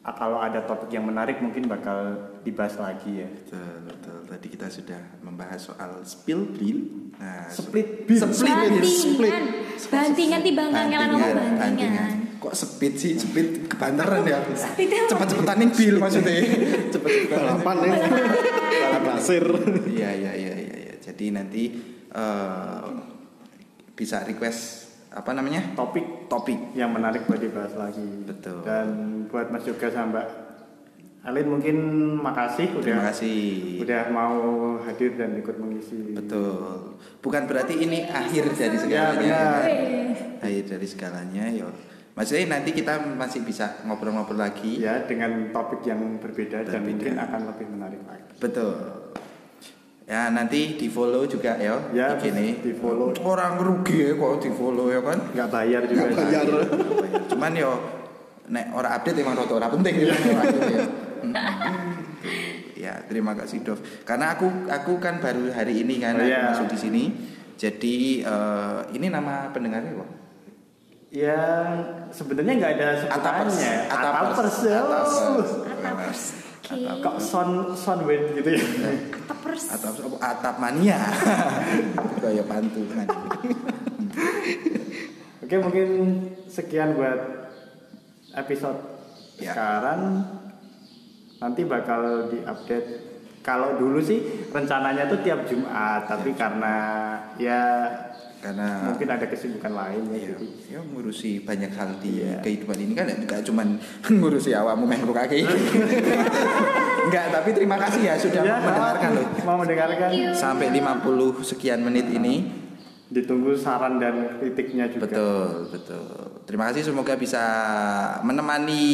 C: kalau ada topik yang menarik mungkin bakal dibahas lagi ya
B: Betul, betul. Tadi kita sudah membahas soal spill bill. Nah,
C: split bill
B: Split bill.
D: Bantingan. Bantingan timbang ngelan ngomong bantingan.
B: Kok speed sih? Speed kebanteran ya.
D: Speed apa?
B: Cepat-cepatan nih bill maksudnya. Cepat-cepatan.
E: Balapan ya. Balap pasir.
B: Iya, iya, iya, iya, iya. Jadi nanti eh, bisa request apa namanya?
C: topik
B: Topik.
C: yang menarik buat dibahas lagi
B: Betul.
C: dan buat Mas Yoga sama Mbak Alin mungkin makasih udah
B: Terima kasih.
C: udah mau hadir dan ikut mengisi
B: Betul. Bukan berarti ini akhir dari
C: Ya,
B: segalanya.
C: benar.
D: Weh.
B: akhir dari segalanya ya. Maksudnya nanti kita masih bisa ngobrol-ngobrol lagi.
C: ya dengan topik yang berbeda dan
B: Berbeda.
C: mungkin akan lebih menarik lagi
B: Betul. Ya nanti di follow juga ya,
C: Ya,
B: gini.
C: di-follow.
B: Orang rugi ya kok di follow ya kan.
C: nggak bayar juga
E: Nggak bayar.
B: Cuman yo nek ora update emang rada ora penting ya. ya. Ya, terima kasih Dov. Karena aku aku kan baru hari ini kan
C: Oh, iya.
B: masuk di sini. Jadi eh, ini nama pendengarnya kok.
C: Yang sebenarnya nggak ada
B: Atapers.
C: sebutannya
B: Atapers.
C: ya.
B: Atapers.
D: Atapers. Oke.
C: kok son son wind gitu ya
D: Atapers.
B: Atap atap mania. Kayak pantungan.
C: oke mungkin sekian buat episode
B: Ya.
C: sekarang nanti bakal diupdate kalau dulu sih rencananya tuh tiap Jumat tapi karena ya
B: Karena
C: mungkin ada kesibukan lain ya
B: ya,
C: jadi
B: ya ngurusi banyak hal di
C: Iya.
B: kehidupan ini kan enggak cuman ngurusi awakmu meh kaki. enggak, tapi terima kasih ya sudah
C: Ya,
B: mendengarkan loh.
C: mau mendengarkan.
B: Sampai 50 sekian menit ini.
C: ditunggu saran dan kritiknya juga
B: Betul, betul. Terima kasih semoga bisa menemani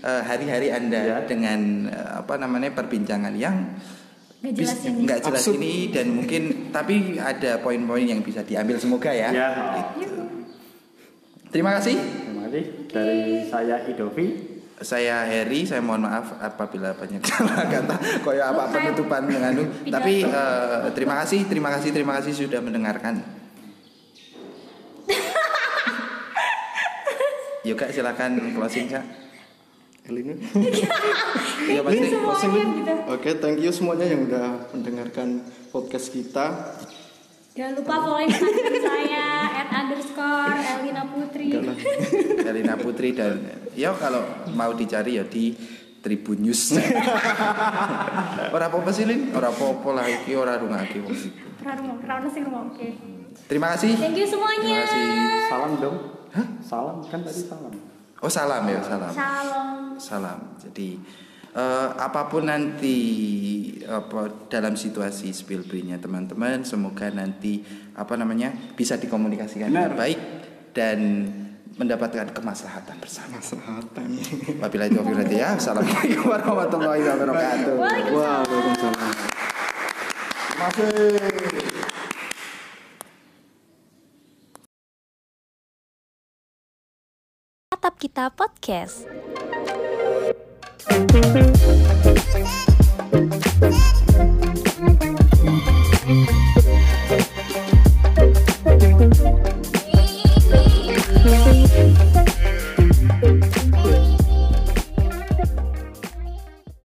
B: eh, hari-hari Anda
C: Ya.
B: dengan eh, apa namanya perbincangan yang
D: Nggak jelas
B: bis-
D: ini.
B: nggak jelas
E: Absurd.
B: ini dan mungkin tapi ada poin-poin yang bisa diambil semoga ya.
C: Ya.
B: Gitu. Terima kasih.
C: terima kasih dari saya Idovi
B: Saya Heri, saya mohon maaf apabila banyak salah kata koyo apa penutupan mengandung. Tapi eh, terima kasih, terima kasih, terima kasih sudah mendengarkan. Yuk kak silakan closing kak.
E: Elina.
B: Iya pasti.
D: Semuanya gitu.
E: Oke, thank you semuanya yang udah mendengarkan podcast kita.
D: Jangan lupa follow Instagram saya at underscore Elina Putri.
B: Elina Putri dan ya kalau mau dicari ya di Tribun News. ora apa-apa sih Lin, ora apa-apa lah iki ora rungake wong
D: sing rumah. Oke.
B: Terima kasih.
D: Thank you semuanya.
B: Terima kasih.
C: salam dong salam kan tadi salam
B: Oh salam ya, salam.
D: Salam.
B: Salam. Jadi eh, apa pun nanti apa dalam situasi spillbri-nya teman-teman, semoga nanti apa namanya bisa dikomunikasikan dengan
C: Benar.
B: baik dan mendapatkan kemaslahatan bersama.
E: Kesehatan.
B: Wabillahi taufiq wal hidayah. ya. Assalamualaikum warahmatullahi wabarakatuh.
D: Waalaikumsalam.
E: Waalaikumsalam.
B: Terima kasih.
A: Tatap Kita Podcast.